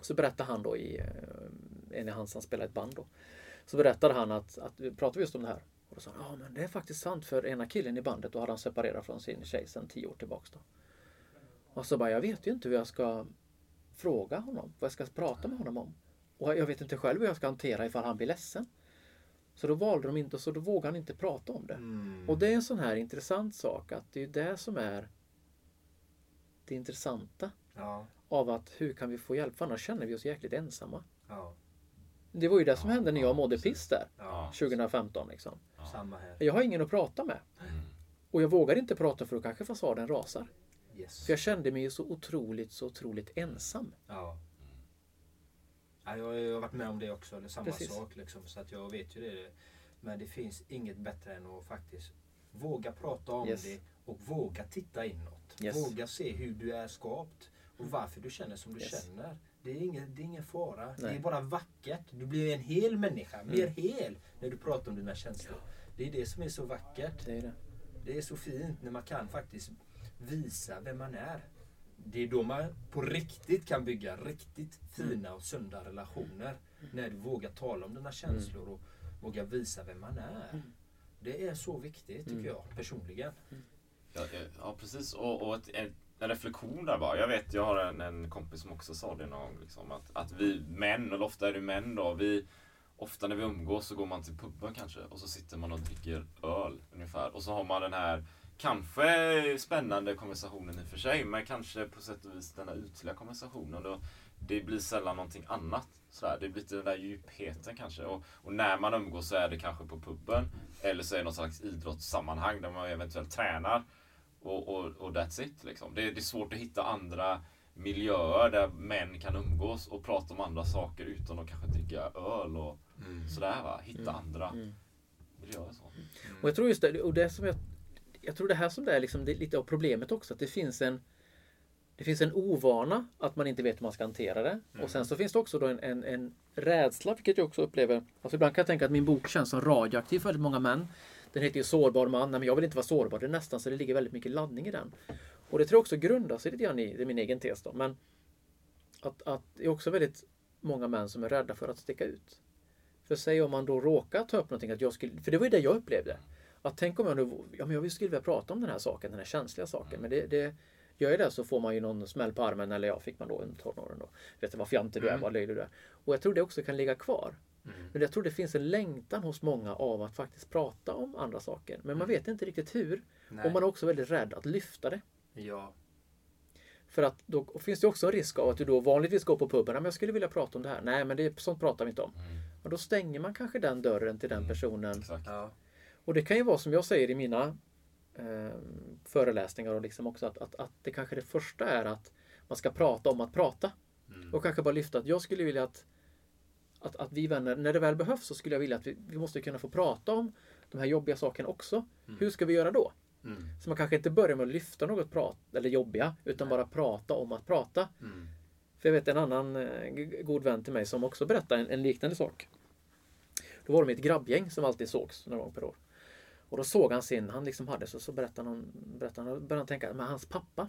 Så berättade han då i, eh, en i hans, han spelar ett band då. Så berättade han att, att vi pratade just om det här. Och då sa han, ja men det är faktiskt sant för ena killen i bandet, då hade han separerat från sin tjej sedan tio år tillbaks då. Och så bara, jag vet ju inte hur jag ska fråga honom, vad jag ska prata med honom om. Och jag vet inte själv hur jag ska hantera ifall han blir ledsen. Så då valde de inte, så då vågade han inte prata om det. Mm. Och det är en sån här intressant sak att det är det som är det intressanta Ja. av att hur kan vi få hjälp? För annars känner vi oss jäkligt ensamma. Ja. Det var ju det som Ja, hände när ja, jag mådde piss där Ja. 2015. Liksom. Jag har ingen att prata med. Mm. Och jag vågar inte prata för då kanske fasaden rasar. Yes. För jag kände mig ju så otroligt, så otroligt ensam. Ja. ja. Jag har varit med om det också, eller samma Precis. sak liksom. Så att jag vet ju det. Men det finns inget bättre än att faktiskt våga prata om Yes. det och våga titta inåt. Yes. Våga se hur du är skapt och varför du känner som du känner. Det är, ingen, det är ingen fara. Det Nej. är bara vackert. Du blir en hel människa, mer hel, när du pratar om dina känslor. Det är det som är så vackert. Det är det. Det är så fint när man kan faktiskt visa vem man är. Det är då man på riktigt kan bygga riktigt fina och sunda relationer. När du vågar tala om dina känslor och vågar visa vem man är. Det är så viktigt tycker jag personligen. Ja, ja, ja precis. Och, och ett, en, en reflektion där bara. Jag vet, jag har en, en kompis som också sa det någon gång. Liksom, att, att vi män, eller ofta är det män då, vi Ofta när vi umgås så går man till puben kanske och så sitter man och dricker öl ungefär. Och så har man den här kanske spännande konversationen i och för sig, men kanske på sätt och vis den här ytliga konversationen. Då, det blir sällan någonting annat. Sådär. Det blir inte den där djupheten kanske. Och, och när man umgås så är det kanske på puben. Eller så är det något slags idrottssammanhang där man eventuellt tränar. Och, och, och that's it. Liksom. Det, det är svårt att hitta andra miljöer där män kan umgås och prata om andra saker utan att kanske dricka öl och sådär va. Hitta andra miljöer. Så. Och jag tror just det, och det som jag, jag tror det här som det är liksom, det är lite av problemet också, att det finns en det finns en ovana att man inte vet hur man ska hantera det. Och sen så finns det också då en, en, en rädsla, vilket jag också upplever. Alltså ibland kan jag tänka att min bok känns som radioaktiv för väldigt många män. Den heter ju Sårbar man. Nej, men jag vill inte vara sårbar. Det är nästan så det ligger väldigt mycket laddning i den. Och det tror jag också grundar sig lite grann i, det är min egen tes då, men att, att det är också väldigt många män som är rädda för att sticka ut. För säg om man då råkar ta upp någonting, att jag skulle, för det var ju det jag upplevde. Att tänk om jag nu, ja men jag skulle vilja prata om den här saken, den här känsliga saken. Men det, det gör jag det så får man ju någon smäll på armen, eller ja, fick man då under tonåren då. Vet du vad fjantig du är, vad löjlig du är. Och jag tror det också kan ligga kvar. Men jag tror det finns en längtan hos många av att faktiskt prata om andra saker. Men man vet inte riktigt hur. Nej. Och man är också väldigt rädd att lyfta det. Ja. För att då finns det också en risk av att du då vanligtvis går på puben. "Ja, men Jag skulle vilja prata om det här. Nej men det, sånt pratar vi inte om. Och då stänger man kanske den dörren till den personen. Exakt. Ja. Och det kan ju vara som jag säger i mina eh, föreläsningar och liksom också att, att, att det kanske det första är att man ska prata om att prata. Och kanske bara lyfta att jag skulle vilja att, att, att vi vänner, när det väl behövs så skulle jag vilja att vi, vi måste kunna få prata om de här jobbiga sakerna också. Hur ska vi göra då? Mm. Så man kanske inte börjar med att lyfta något prat, eller jobbiga, utan bara prata om att prata. Mm. För jag vet en annan eh, god vän till mig som också berättade en, en liknande sak. Då var de i ett grabbgäng som alltid sågs några gånger per år. Och då såg han sin, han liksom hade så, så berättade han, berättade han, började han tänka, men hans pappa.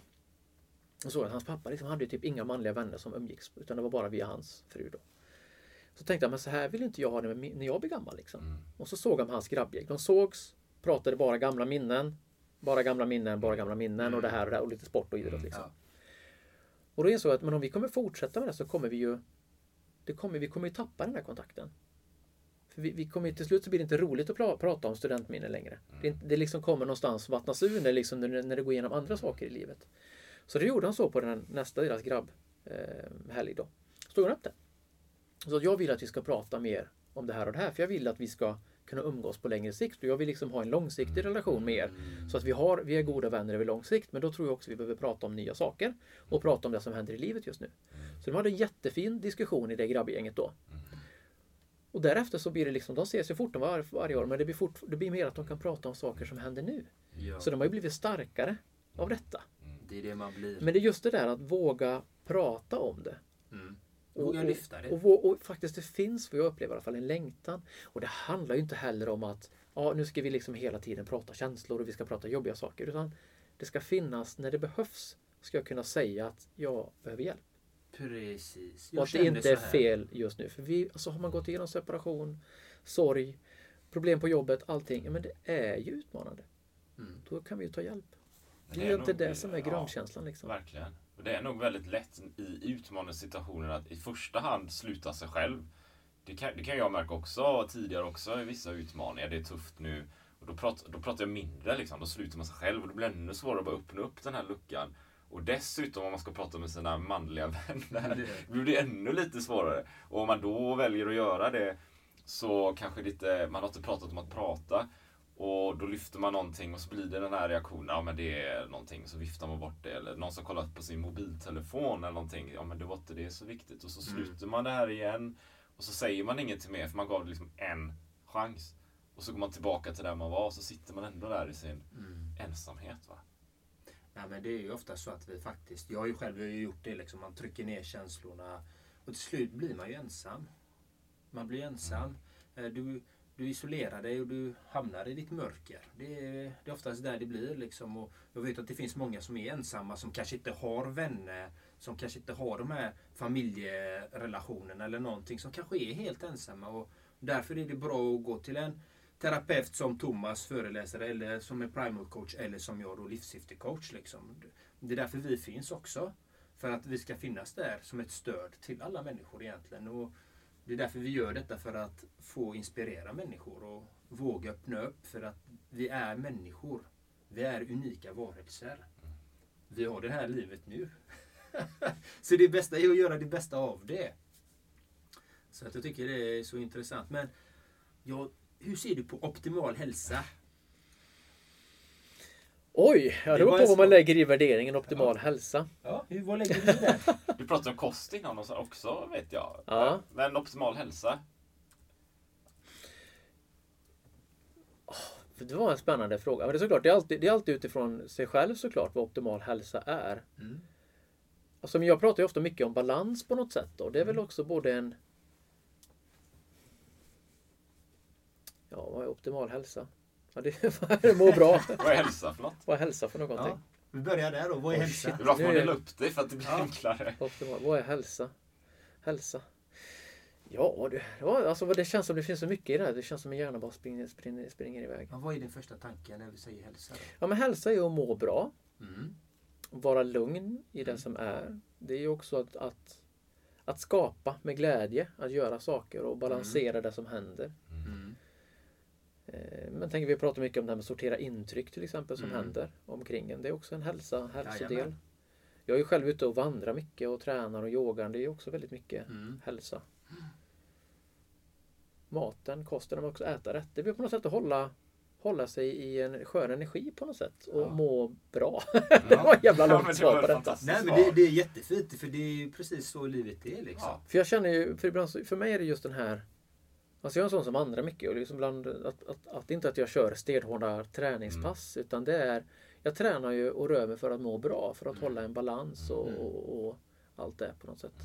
Och såg att hans pappa liksom hade ju typ inga manliga vänner som umgicks, utan det var bara via hans fru då. Så tänkte han, men så här vill inte jag ha det när jag blir gammal liksom. Och så såg han hans grabbgäng. De sågs, pratade bara gamla minnen. Bara gamla minnen, bara gamla minnen och det här och det här och lite sport och idrott liksom. Och då insåg jag att men om vi kommer fortsätta med det så kommer vi ju det kommer, vi kommer ju tappa den här kontakten. För vi, vi kommer till slut så blir det inte roligt att pra, prata om studentminnen längre. Mm. Det, det liksom kommer någonstans vattnas ur när, liksom, när, när det går igenom andra saker i livet. Så det gjorde han så på den nästa deras grabb eh, då. Stod han upp det. Så att jag vill att vi ska prata mer om det här och det här. För jag vill att vi ska kunna umgås på längre sikt. Och jag vill liksom ha en långsiktig relation med er. Så att vi, har, vi är goda vänner över lång sikt. Men då tror jag också vi behöver prata om nya saker. Och prata om det som händer i livet just nu. Så de hade en jättefin diskussion i det grabbgänget då. Och därefter så blir det liksom, de ses ju fort var, varje år. Men det blir, fort, det blir mer att de kan prata om saker som händer nu. Ja. Så de har ju blivit starkare av detta. Det är det man blir. Men det är just det där att våga prata om det. Mm. Våga lyfta det. Och, och, och faktiskt det finns, vad jag upplever i alla fall, en längtan. Och det handlar ju inte heller om att ja, nu ska vi liksom hela tiden prata känslor och vi ska prata jobbiga saker. Utan det ska finnas, när det behövs, ska jag kunna säga att jag behöver hjälp. Precis. och att det inte är fel just nu. För vi, alltså har man gått igenom separation, sorg, problem på jobbet, allting. Ja, men det är ju utmanande. Mm. Då kan vi ju ta hjälp. Men Det är inte nog- det som är ja, grundkänslan liksom. Verkligen. Och det är nog väldigt lätt i utmanande situationer att i första hand sluta sig själv. Det kan, det kan jag märka också tidigare också i vissa utmaningar. Det är tufft nu. Och då, pratar, då pratar jag mindre liksom. Då slutar man sig själv och det blir ännu svårare att bara öppna upp den här luckan. Och dessutom om man ska prata med sina manliga vänner. Det blir det ännu lite svårare. Och om man då väljer att göra det så kanske det inte, man har inte pratat om att prata. Och då lyfter man någonting och så blir det den här reaktionen, ja men det är någonting, så viftar man bort det. Eller någon som kollat på sin mobiltelefon eller någonting, ja men det var inte det så viktigt. Och så sluter man det här igen. Och så säger man ingenting mer för man gav det liksom en chans. Och så går man tillbaka till där man var och så sitter man ändå där i sin ensamhet. Va? Nej, men det är ju ofta så att vi faktiskt, jag har ju själv gjort det liksom, man trycker ner känslorna och till slut blir man ju ensam. Man blir ensam. Eh, Du, du isolerar dig och du hamnar i ditt mörker. Det är, det är oftast där det blir liksom. Och jag vet att det finns många som är ensamma som kanske inte har vänner. Som kanske inte har de här familjerelationerna eller någonting. Som kanske är helt ensamma. Och därför är det bra att gå till en terapeut som Thomas föreläsare eller som en primal coach eller som jag då livssyfte coach. Liksom. Det är därför vi finns också. För att vi ska finnas där som ett stöd till alla människor egentligen. Och det är därför vi gör detta för att få inspirera människor och våga öppna upp för att vi är människor. Vi är unika varelser. Vi har det här livet nu. så det bästa är att göra det bästa av det. Så att jag tycker det är så intressant. Men ja, hur ser du på optimal hälsa? Oj, ja, det beror på vad man lägger i värderingen optimal hälsa. Ja, hur, vad lägger du det? Du pratade om kost innan och så också vet jag. Ja. Men optimal hälsa? Det var en spännande fråga. Men det är såklart, det är alltid, det är alltid utifrån sig själv såklart vad optimal hälsa är. Mm. Alltså, jag pratar ju ofta mycket om balans på något sätt. Då. Det är väl också både en... Ja, vad är optimal hälsa? Ja, det är må bra. Vad är hälsa för något? Vad är hälsa för någonting? Ja, vi börjar där då. Vad är Oh, hälsa? shit. Det är bra att man delar upp det för att det blir Ja. enklare. Optimal. Vad är hälsa? Hälsa. Ja, det, ja, alltså, det känns som det finns så mycket i det här. Det känns som en hjärna bara springer, springer, springer iväg. Ja, vad är din första tanke när vi säger hälsa? Då? Ja, men hälsa är att må bra. Mm. Vara lugn i det som är. Det är ju också att, att, att skapa med glädje. Att göra saker och balansera det som händer. Eh, Men tänker vi pratar mycket om det här med att sortera intryck till exempel som Mm. händer omkring en. Det är också en hälsa, hälsodel. Jajamän. Jag är ju själv ute och vandrar mycket och tränar och yogar. Det är ju också väldigt mycket Mm. hälsa. Maten, kosten, att också äta rätt. Det blir på något sätt att hålla, hålla sig i en skön energi på något sätt och Ja. må bra. det var ett jävla Ja, långt men det svar var på detta. Nej, men det, det är jättefint för det är ju precis så livet är liksom. Ja. För jag känner ju, för, ibland, för mig är det just den här Alltså jag är en sån som andra mycket och liksom bland, att, att, att inte att jag kör stenhårda träningspass utan det är Jag tränar ju och rör mig för att må bra, för att hålla en balans och, och, och allt det på något sätt.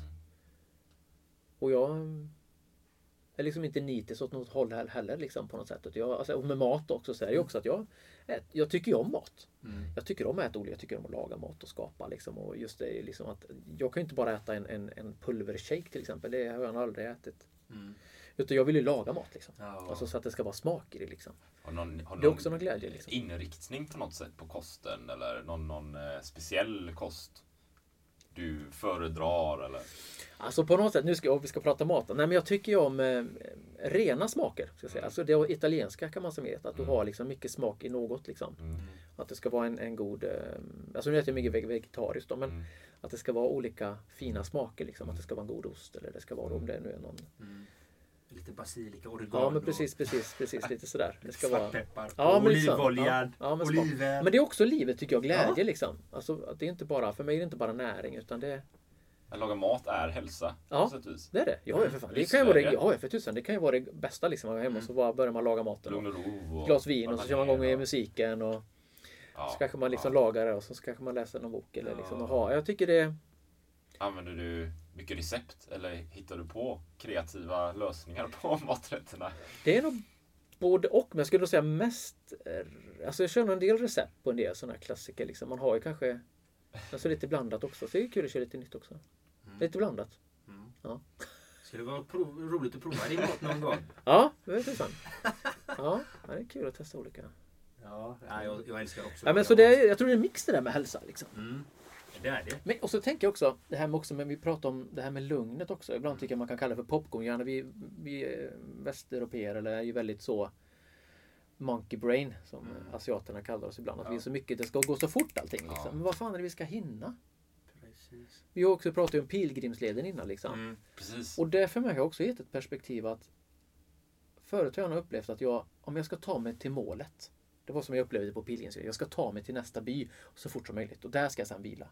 Och jag är liksom inte nitisk åt något håll he- heller liksom på något sätt. Jag, alltså, och med mat också så är det ju också att jag, jag tycker ju om mat. Mm. Jag tycker om att äta olika, jag tycker om att laga mat och skapa liksom. Och just det liksom att jag kan ju inte bara äta en, en, en pulvershake till exempel. Det har jag aldrig ätit. Mm. Utan jag vill ju laga mat liksom. Ja. Alltså så att det ska vara smak i det liksom. Har någon, har Det är också någon glädje, liksom. inriktning på något sätt på kosten eller någon, någon eh, speciell kost du föredrar eller? Alltså på något sätt, nu ska, vi ska prata mat. Nej men jag tycker ju om eh, rena smaker. Ska säga. Alltså det italienska kan man som vet. Att du har liksom mycket smak i något. Liksom. Mm. Att det ska vara en, en god... Eh, alltså nu äter jag mycket veg- vegetariskt då, men Mm. att det ska vara olika fina smaker. Liksom. Att det ska vara en god ost eller det ska vara om det nu är någon... Lite basilika, oregano. Ja men precis, precis, precis. Lite sådär. Det ska vara... Svartpeppar. Ja, men liksom. olivoljan. Ja, ja, men oliver. Men det är också livet tycker jag, glädje liksom. Alltså, att det är inte bara, för mig är det inte bara näring utan det, Att laga mat är hälsa. Ja. Det är det. Ja, ja, för fan. Det kan ju vara det, ja, för tusan. Det kan ju vara det bästa liksom. att vara hemma och så bara börjar man laga maten. Lugn Och ro. glas vin och så kör man igång Ja. med musiken och Ja, så kanske man liksom ja. lagar det och så kanske man läser någon bok eller liksom. Ja. Aha, jag tycker det, Använder du mycket recept eller hittar du på kreativa lösningar på maträtterna? det är nog både och. Men jag skulle nog säga mest, eh, alltså jag kör nog en del recept på en del sådana här klassiker liksom. Man har ju kanske, alltså lite blandat också. Så det är kul att köra lite nytt också. Lite blandat. Skulle vara prov, roligt att prova din mat någon gång. Ja, det är tusan. Ja, det är kul att testa olika. Ja, ja jag, jag älskar också Ja, men så det är, jag tror det är en mix det där med hälsa. Liksom. Mm. Det är det. Men, och så tänker jag också, det här med också, men vi pratar om det här med lugnet också. Ibland tycker jag man kan kalla det för popcornhjärna. Vi, vi eh, västeuropeer eller är ju väldigt så monkey brain som Mm. asiaterna kallar oss ibland. Att vi är så mycket, det ska gå så fort allting. Liksom. Ja. Men vad fan är det vi ska hinna? Precis. Vi har också pratat om pilgrimsleden innan liksom. Mm. Precis. Och det för mig har också gett ett perspektiv att förut har jag nog upplevt att jag, om jag ska ta mig till målet. Det var som jag upplevde på pilgrimsleden. Jag ska ta mig till nästa by så fort som möjligt och där ska jag sedan vila.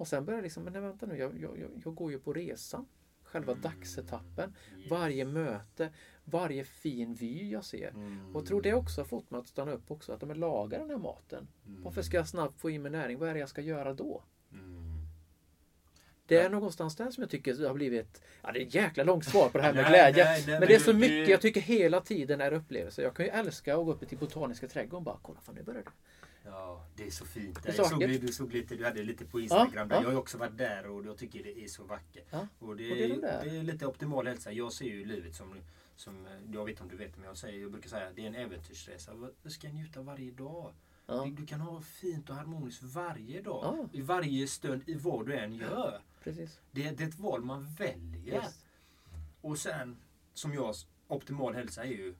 Och sen börjar jag liksom, men nej, vänta nu, jag, jag, jag, går ju på resan. Själva dagsetappen, varje möte, varje fin vy jag ser. Och jag tror det också har fått mig att stanna upp också. Att de lagar den här maten. Varför ska jag snabbt få in mig näring? Vad är det jag ska göra då? Det är någonstans där som jag tycker har blivit... Ja, det är ett jäkla långt svar på det här med Nej, glädje. nej, nej, men det är så mycket jag tycker hela tiden är upplevelser. Jag kan ju älska att gå upp till Botaniska trädgården och bara kolla, fan nu börjar det. Ja, det är så fint. Det är Jag så såg, vackert. du såg lite, du hade lite på Instagram Ja, där. ja. Jag har också varit där och jag tycker det är så vackert. Ja, Och det, och det är det är lite optimal hälsa. Jag ser ju livet som, som jag vet om du vet, men jag, säger, jag brukar säga det är en äventyrsresa. Du ska njuta varje dag. Du, du kan ha fint och harmoniskt varje dag. I varje stund, i vad du än gör. precis. Det, det är ett val man väljer. Yes. Och sen, som jag, optimal hälsa är ju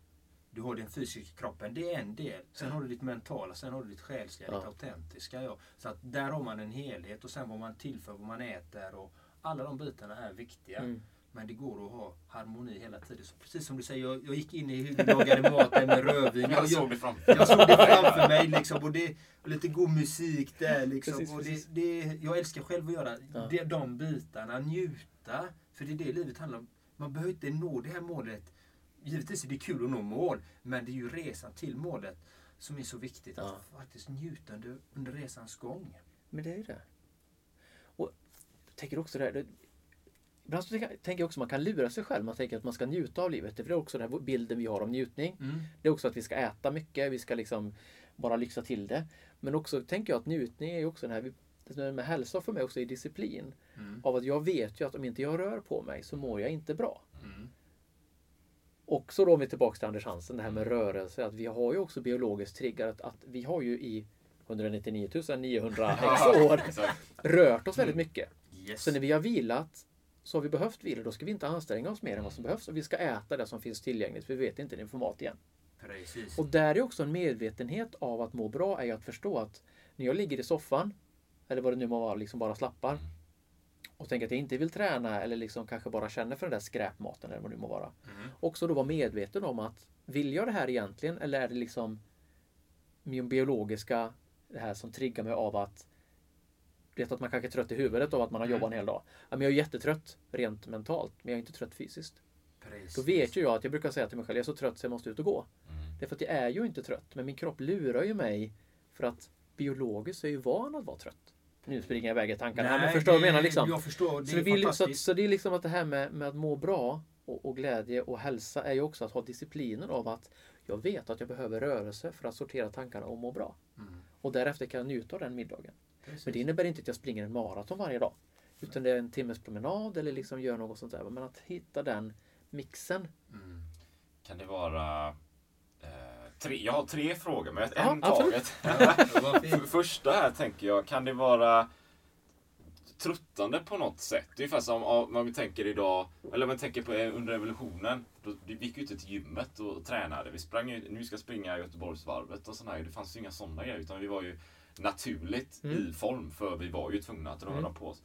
du har den fysiska kroppen, det är en del. Sen har du ditt mentala, sen har du ditt själsliga, Ja. ditt autentiska. Ja. Så att där har man en helhet och sen vad man tillför, vad man äter och alla de bitarna är viktiga. Mm. Men det går att ha harmoni hela tiden. Så precis som du säger, jag, jag gick in i hur du lagade maten med rödvin. Jag Jag, såg jag, det framför jag såg det framför mig liksom. Och, det, och lite god musik där liksom. Precis, och det, det, jag älskar själv att göra Ja. de, de bitarna, njuta. För det är det livet handlar om. Man behöver inte nå det här målet. Givetvis är det kul att nå mål, men det är ju resan till målet som är så viktigt. Ja. Att faktiskt njuta under, under resans gång. Men det är ju det. Och jag tänker också det här. Ibland så tänker jag- också att man kan lura sig själv. Man tänker att man ska njuta av livet. För det är också den här bilden vi har om njutning. Det är också att vi ska äta mycket. Vi ska liksom bara lyxa till det. Men också tänker jag att njutning är också den här det med hälsa för mig också är disciplin. Av att jag vet ju att om inte jag rör på mig så mår jag inte bra. Och så då om vi är tillbaka till Anders Hansen, det här med rörelse. Att vi har ju också biologiskt triggat att vi har ju i 199 900 x år rört oss väldigt mycket. Yes. Så när vi har vilat så har vi behövt vila. Då ska vi inte anstränga oss mer än vad som behövs. Och vi ska äta det som finns tillgängligt. För vi vet inte det är för mat igen. Precis. Och där är också en medvetenhet av att må bra är ju att förstå att när jag ligger i soffan eller vad det nu må vara, liksom bara slappar och tänker att jag inte vill träna eller liksom kanske bara känner för den där skräpmaten eller vad det nu må vara. Också då vara medveten om att vill jag det här egentligen eller är det liksom min biologiska det här som triggar mig av att vet att man kanske är trött i huvudet av att man har jobbat en hel dag. Ja, men jag är jättetrött rent mentalt men jag är inte trött fysiskt. Precis. Då vet ju jag att jag brukar säga till mig själv, jag är så trött så jag måste ut och gå. Det är för att jag är ju inte trött, men min kropp lurar ju mig för att biologiskt så är jag ju van att vara trött. Nu springer jag iväg i tankarna här, men Nej, förstår du det- menar? Liksom. Jag förstår. Det Så, är vi vill, så, att, så det är liksom att det här med, med att må bra och, och glädje och hälsa är ju också att ha disciplinen av att jag vet att jag behöver rörelse för att sortera tankarna och må bra. Och därefter kan jag njuta av den middagen. Men det innebär inte att jag springer en maraton varje dag. Utan det är en timmes promenad eller liksom gör något sånt där. Men att hitta den mixen. Kan det vara... Tre, jag har tre frågor, men en absolut. taget. Första här tänker jag, kan det vara... tröttande på något sätt. Ungefär som om man tänker idag, eller om man tänker på eh, under revolutionen. Då, vi gick ju inte till gymmet och tränade. Vi sprang ju, nu ska springa Göteborgsvarvet och sådär. Det fanns ju inga sådana grejer. Utan vi var ju naturligt Mm. i form. För vi var ju tvungna att röra Mm. på oss.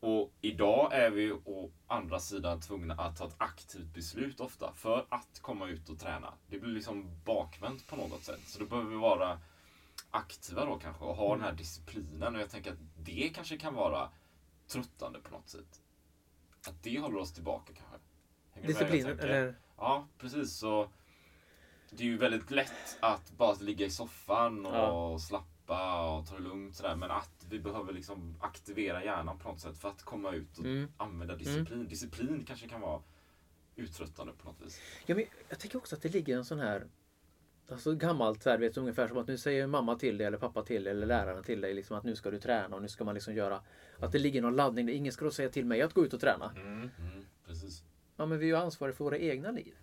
Och idag är vi å andra sidan tvungna att ta ett aktivt beslut ofta. För att komma ut och träna. Det blir liksom bakvänt på något sätt. Så då behöver vi vara aktiva då kanske och ha den här disciplinen. Och jag tänker att det kanske kan vara tröttande på något sätt. Att det håller oss tillbaka kanske. Hänger Disciplinen, tänker? eller? Ja, precis. Så det är ju väldigt lätt att bara ligga i soffan och Ja. slappa och ta det lugnt sådär. Men att vi behöver liksom aktivera hjärnan på något sätt för att komma ut och Mm. använda disciplin. Disciplin kanske kan vara uttröttande på något vis. Ja, men jag tycker också att det ligger en sån här Alltså gammalt så här, vet, ungefär som att nu säger mamma till dig eller pappa till dig eller läraren till dig liksom att nu ska du träna och nu ska man liksom göra Att det ligger någon laddning. där Ingen ska då säga till mig att gå ut och träna. Mm, precis. Ja men vi är ju ansvariga för våra egna liv.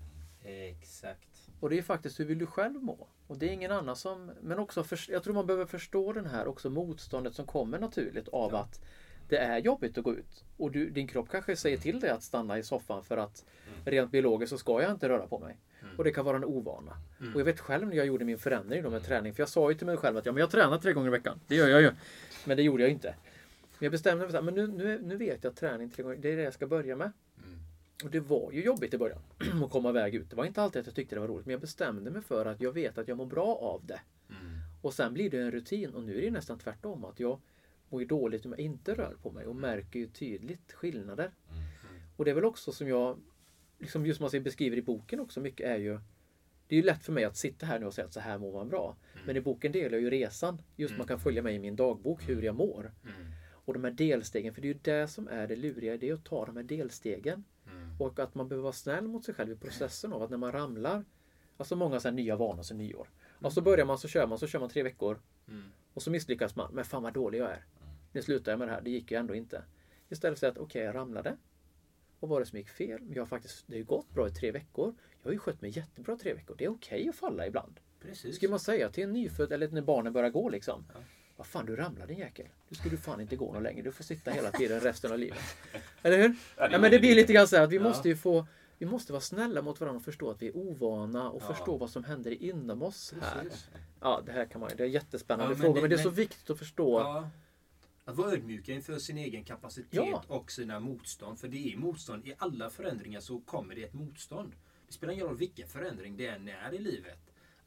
Exakt. Och det är faktiskt hur vill du själv må? Och det är ingen annan som... Men också, för, jag tror man behöver förstå den här också motståndet som kommer naturligt av att det är jobbigt att gå ut. Och du, din kropp kanske säger till dig att stanna i soffan för att rent biologiskt så ska jag inte röra på mig. Och det kan vara en ovana. Och jag vet själv när jag gjorde min förändring då med träning. För jag sa ju till mig själv att ja, men jag tränar tre gånger i veckan. Det gör jag ju. Men det gjorde jag inte. Men jag bestämde mig för att men nu, nu, nu vet jag att träning tre gånger, det är det jag ska börja med. Och det var ju jobbigt i början att komma iväg ut. Det var inte alltid att jag tyckte det var roligt. Men jag bestämde mig för att jag vet att jag mår bra av det. Och sen blir det en rutin. Och nu är det nästan tvärtom. Att jag mår ju dåligt om jag inte rör på mig. Och märker ju tydligt skillnader. Och det är väl också som jag, liksom just som man beskriver i boken också mycket är ju det är ju lätt för mig att sitta här nu och säga att så här mår man bra. Men i boken delar jag ju resan. Just man kan följa mig i min dagbok hur jag mår. Och de här delstegen, för det är ju det som är det luriga, det är att ta de här delstegen. Och att man behöver vara snäll mot sig själv i processen av att när man ramlar, alltså många så här nya vanor som nyår. Och så börjar man, så kör man, så kör man tre veckor. Och så misslyckas man, men fan vad dålig jag är. Nu slutar jag med det här, det gick ju ändå inte. Istället för att, okej jag ramlade. Vad var det som gick fel? Jag har faktiskt, det har ju gått bra i tre veckor. Jag har ju skött mig jättebra i tre veckor. Det är okej att falla ibland. Precis. Ska man säga till en nyfödd eller när barnen börjar gå liksom. Vad fan du ramlade din jäkel. Nu ska du fan inte gå någon längre. Du får sitta hela tiden resten av livet. Eller hur? Ja, Ja, men det blir lite grann så här att vi Ja. måste ju få vi måste vara snälla mot varandra och förstå att vi är ovana och Ja. förstå vad som händer inom oss här. Precis. Ja, det här kan man Det är en jättespännande Ja, men fråga, det- men det är så men- viktigt att förstå. Ja. Att vara ödmjuka inför sin egen kapacitet och sina motstånd. För det är motstånd. I alla förändringar så kommer det ett motstånd. Det spelar ingen roll vilken förändring det än är i livet.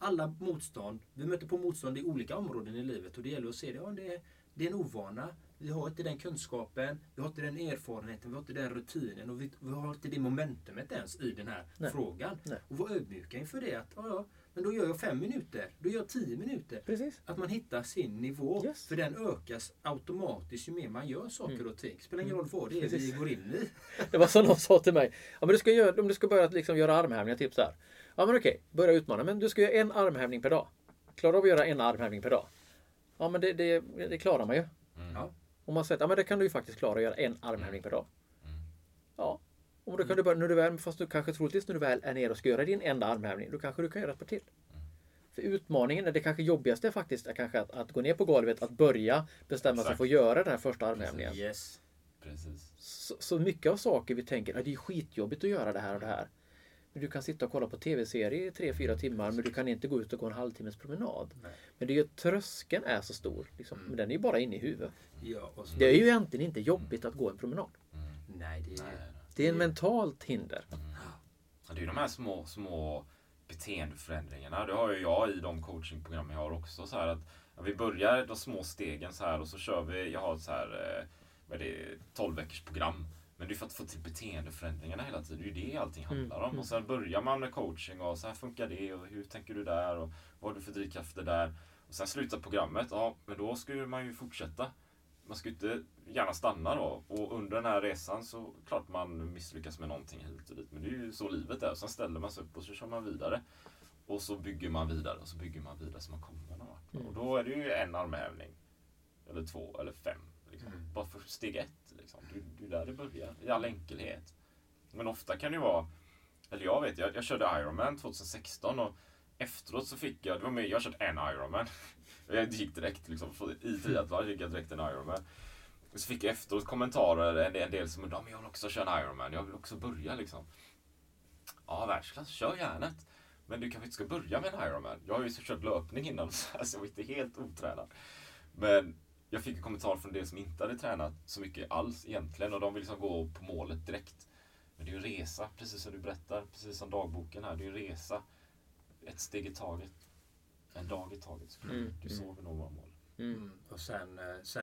Alla motstånd, vi möter på motstånd i olika områden i livet och det gäller att se det. Ja, det, är, det är en ovana. Vi har inte den kunskapen, vi har inte den erfarenheten, vi har inte den rutinen och vi, vi har inte det momentumet ens i den här Nej. frågan. Nej. Och vara ödmjuka inför det. Att, ja, ja, men då gör jag fem minuter, då gör jag tio minuter. Precis. Att man hittar sin nivå. Yes. För den ökas automatiskt ju mer man gör saker och ting. Spelar ingen roll vad det är vi Precis. går in i. Det var som någon sa till mig. Ja, men du ska göra, om du ska börja liksom göra armhävningar, typ så här. Ja men okej, börja utmana. Men du ska göra en armhävning per dag. Klarar du av att göra en armhävning per dag? Ja men det, det, det klarar man ju. Ja. Om man säger att ja, men det kan du ju faktiskt klara att göra en armhävning per dag. Ja. Och då kan du börja, när du väl, fast du kanske troligtvis när du väl är nere och ska göra din enda armhävning, då kanske du kan göra ett par till. För utmaningen, är det kanske jobbigaste är faktiskt är kanske att, att gå ner på golvet, att börja bestämma sig Exakt. för att göra den här första armhävningen. Yes. Precis. Så, så mycket av saker vi tänker att det är skitjobbigt att göra det här och det här. Men du kan sitta och kolla på tv-serier i tre fyra timmar men du kan inte gå ut och gå en halvtimmes promenad. Men det är ju tröskeln är så stor. Liksom. Men den är ju bara inne i huvudet. Ja, och så, Det är ju egentligen inte jobbigt att gå en promenad. Nej, det är... Det är en mentalt hinder. Ja, Det är ju de här små, små beteendeförändringarna. Det har ju jag i de coachingprogram jag har också. Så här att ja, vi börjar de små stegen så här och så kör vi, jag har ett så här, eh, vad är det, 12 veckors program. Men det är för att få till beteendeförändringarna hela tiden. Det är ju det allting handlar om. Och sen börjar man med coaching och så här funkar det och hur tänker du där och vad har du för drivkrafter där. Och sen slutar programmet, ja men då ju man ju fortsätta. Man ska ju inte gärna stanna då. Och under den här resan så klart man misslyckas med någonting hit och dit. Men det är ju så livet är. Sen ställer man sig upp och så kör man vidare. Och så bygger man vidare och så bygger man vidare så man kommer någon vart. Och då är det ju en armhävning. Eller två eller fem. Liksom. Bara för steg ett. Liksom. Det, är- det är där det börjar. I all enkelhet. Men ofta kan det ju vara eller jag vet, jag, jag körde Ironman 2016 och efteråt så fick jag, det var med, jag har kört en Ironman. Jag gick direkt liksom, i triathlon gick jag direkt en Ironman. Och så fick jag efteråt kommentarer, en, en del som undrade, men jag vill också köra en Ironman, jag vill också börja liksom. Ja, världsklass, kör järnet. Men du kanske inte ska börja med en Ironman. Jag har ju kört löpning innan, så jag var inte helt otränad. Men jag fick en kommentar från det som inte hade tränat så mycket alls egentligen och de vill liksom gå på målet direkt. Men det är ju en resa, precis som du berättar, precis som dagboken här. Det är ju en resa. Ett steg i taget. En dag i taget. Så Mm, Du mm. sover nog våra mål. Mm. Och sen, eh, sen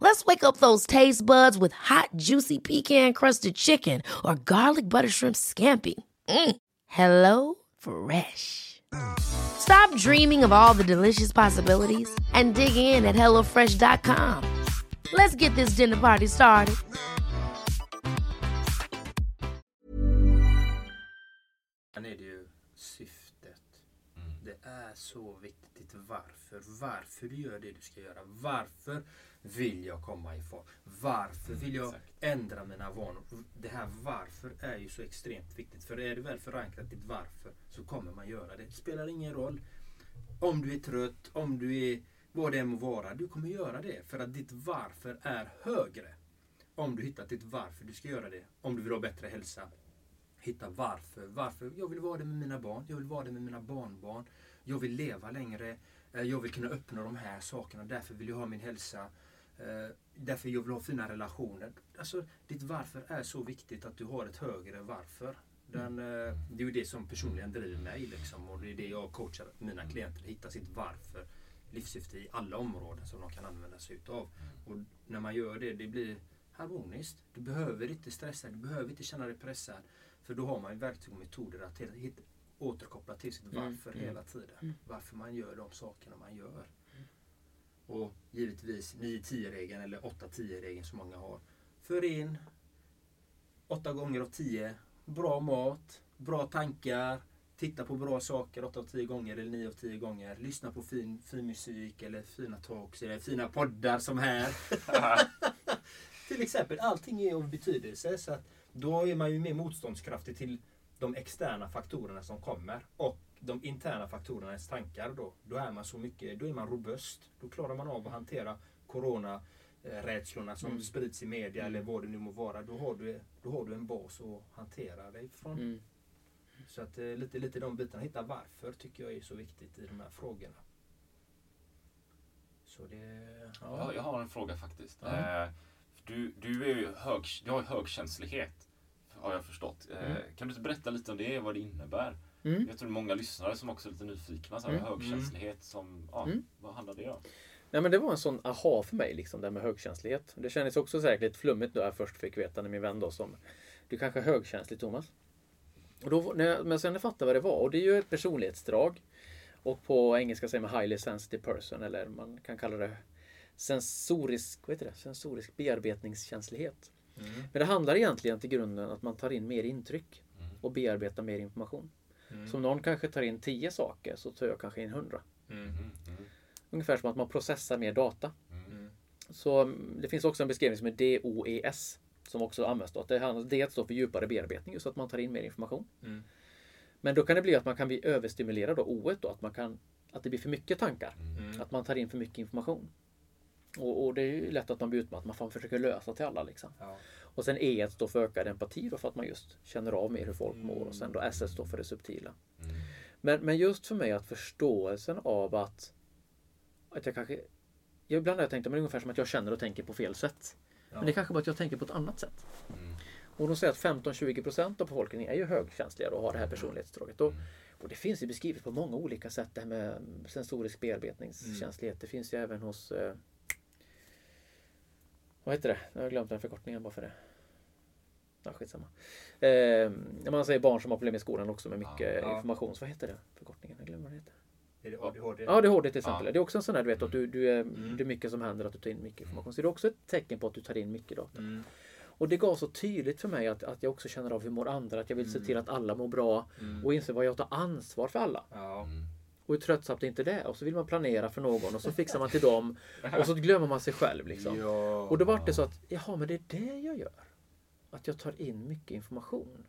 Let's wake up those taste buds with hot, juicy pecan crusted chicken or garlic butter shrimp scampi. Mm. Hello Fresh. Stop dreaming of all the delicious possibilities and dig in at HelloFresh.com. Let's get this dinner party started. Sen är det ju syftet. Mm. Det är så viktigt varför. Varför du gör det du ska göra. Varför vill jag komma i form? Varför vill jag exakt. ändra mina vanor? Det här varför är ju så extremt viktigt. För är det väl förankrat ditt varför så kommer man göra det. Det spelar ingen roll om du är trött, om du är vad det än må vara. Du kommer göra det för att ditt varför är högre. Om du hittat ditt varför du ska göra det. Om du vill ha bättre hälsa. Hitta varför. Varför? Jag vill vara det med mina barn. Jag vill vara det med mina barnbarn. Jag vill leva längre. Eh, Jag vill kunna uppnå de här sakerna. Därför vill jag ha min hälsa. Eh, Därför jag vill ha fina relationer. Alltså, ditt varför är så viktigt att du har ett högre varför. Den, eh, det är ju det som personligen driver mig. Liksom, och det är det jag coachar mina klienter. Hitta sitt varför. Livssyfte i alla områden som de kan använda sig utav. Och när man gör det, det blir harmoniskt. Du behöver inte stressa, du behöver inte känna dig pressad. För då har man ju verktyg och metoder att hitta, återkoppla till sitt Mm, varför mm, hela tiden. mm. Varför man gör de sakerna man gör. Och givetvis 9-10-regeln eller 8-10-regeln som många har. För in 8 gånger av 10. Bra mat, bra tankar, titta på bra saker 8 av 10 gånger eller 9 av 10 gånger. Lyssna på fin, fin musik eller fina talks eller fina poddar som här. till exempel, allting är av betydelse. Så att då är man ju mer motståndskraftig till de externa faktorerna som kommer. Och de interna faktorerna, ens tankar då. Då är man så mycket, då är man robust. Då klarar man av att hantera corona eh, rädslorna som Mm. sprids i media eller vad det nu må vara. Då har du, då har du en bas att hantera dig från. Mm. Så att eh, lite, lite de bitarna, hitta varför tycker jag är så viktigt i de här frågorna. Så det... Ja, jag har en fråga faktiskt. Ja. Eh, Du, du, är ju hög, du har ju högkänslighet, har jag förstått. Eh, Mm. Kan du inte berätta lite om det, vad det innebär? Mm. Jag tror det är många lyssnare som också är lite nyfikna. Så här, Mm. Högkänslighet, som, ja, Mm. vad handlar det om? Nej men det var en sån aha för mig, liksom, det här med högkänslighet. Det kändes också säkert lite flummigt då jag först fick veta när min vän då som Du kanske är högkänslig Thomas? Och då, när jag, men sen jag fattade vad det var och det är ju ett personlighetsdrag. Och på engelska säger man highly sensitive person eller man kan kalla det sensorisk, vad heter det? sensorisk bearbetningskänslighet. Mm. Men det handlar egentligen till grunden att man tar in mer intryck Mm. och bearbetar mer information. Mm. Så om någon kanske tar in 10 saker så tar jag kanske in 100. Mm. Mm. Mm. Ungefär som att man processar mer data. Mm. Så mm, det finns också en beskrivning som är DOES som också används då. Att det handlar, D står för djupare bearbetning, just att man tar in mer information. Mm. Men då kan det bli att man kan bli överstimulerad då, O då, att man kan att det blir för mycket tankar. Mm. Att man tar in för mycket information. Och, och det är ju lätt att man blir utmattad, man får försöka lösa till alla liksom. Ja. Och sen E står för ökad empati då för att man just känner av mer hur folk mår och sen då SS står för det subtila. Mm. Men, men just för mig att förståelsen av att, att jag kanske jag ibland har jag tänkt att det är ungefär som att jag känner och tänker på fel sätt. Men det är kanske bara att jag tänker på ett annat sätt. Mm. Och de säger att 15-20% av befolkningen är ju högkänsliga och har det här personlighetsdraget. Och, och det finns ju beskrivet på många olika sätt det här med sensorisk bearbetningskänslighet. Det finns ju även hos eh, Vad heter det? Jag har glömt den förkortningen bara för det. Ja, skitsamma. Eh, när man säger barn som har problem i skolan också med mycket Ja. information. Så vad heter det? Förkortningen? Jag glömmer vad det heter. Är det ADHD? Ja, ADHD till exempel. Ja. Det är också en sån där, du vet, att du, du är, Mm. det är mycket som händer, att du tar in mycket information. Så det är också ett tecken på att du tar in mycket data. Mm. Och det gav så tydligt för mig att, att jag också känner av hur mår andra, att jag vill se till att alla mår bra Mm. och inse vad jag tar ansvar för alla. Ja. Och hur tröttsamt är inte det? Och så vill man planera för någon och så fixar man till dem och så glömmer man sig själv. Liksom. Ja. Och då var det så att, jaha men det är det jag gör. Att jag tar in mycket information.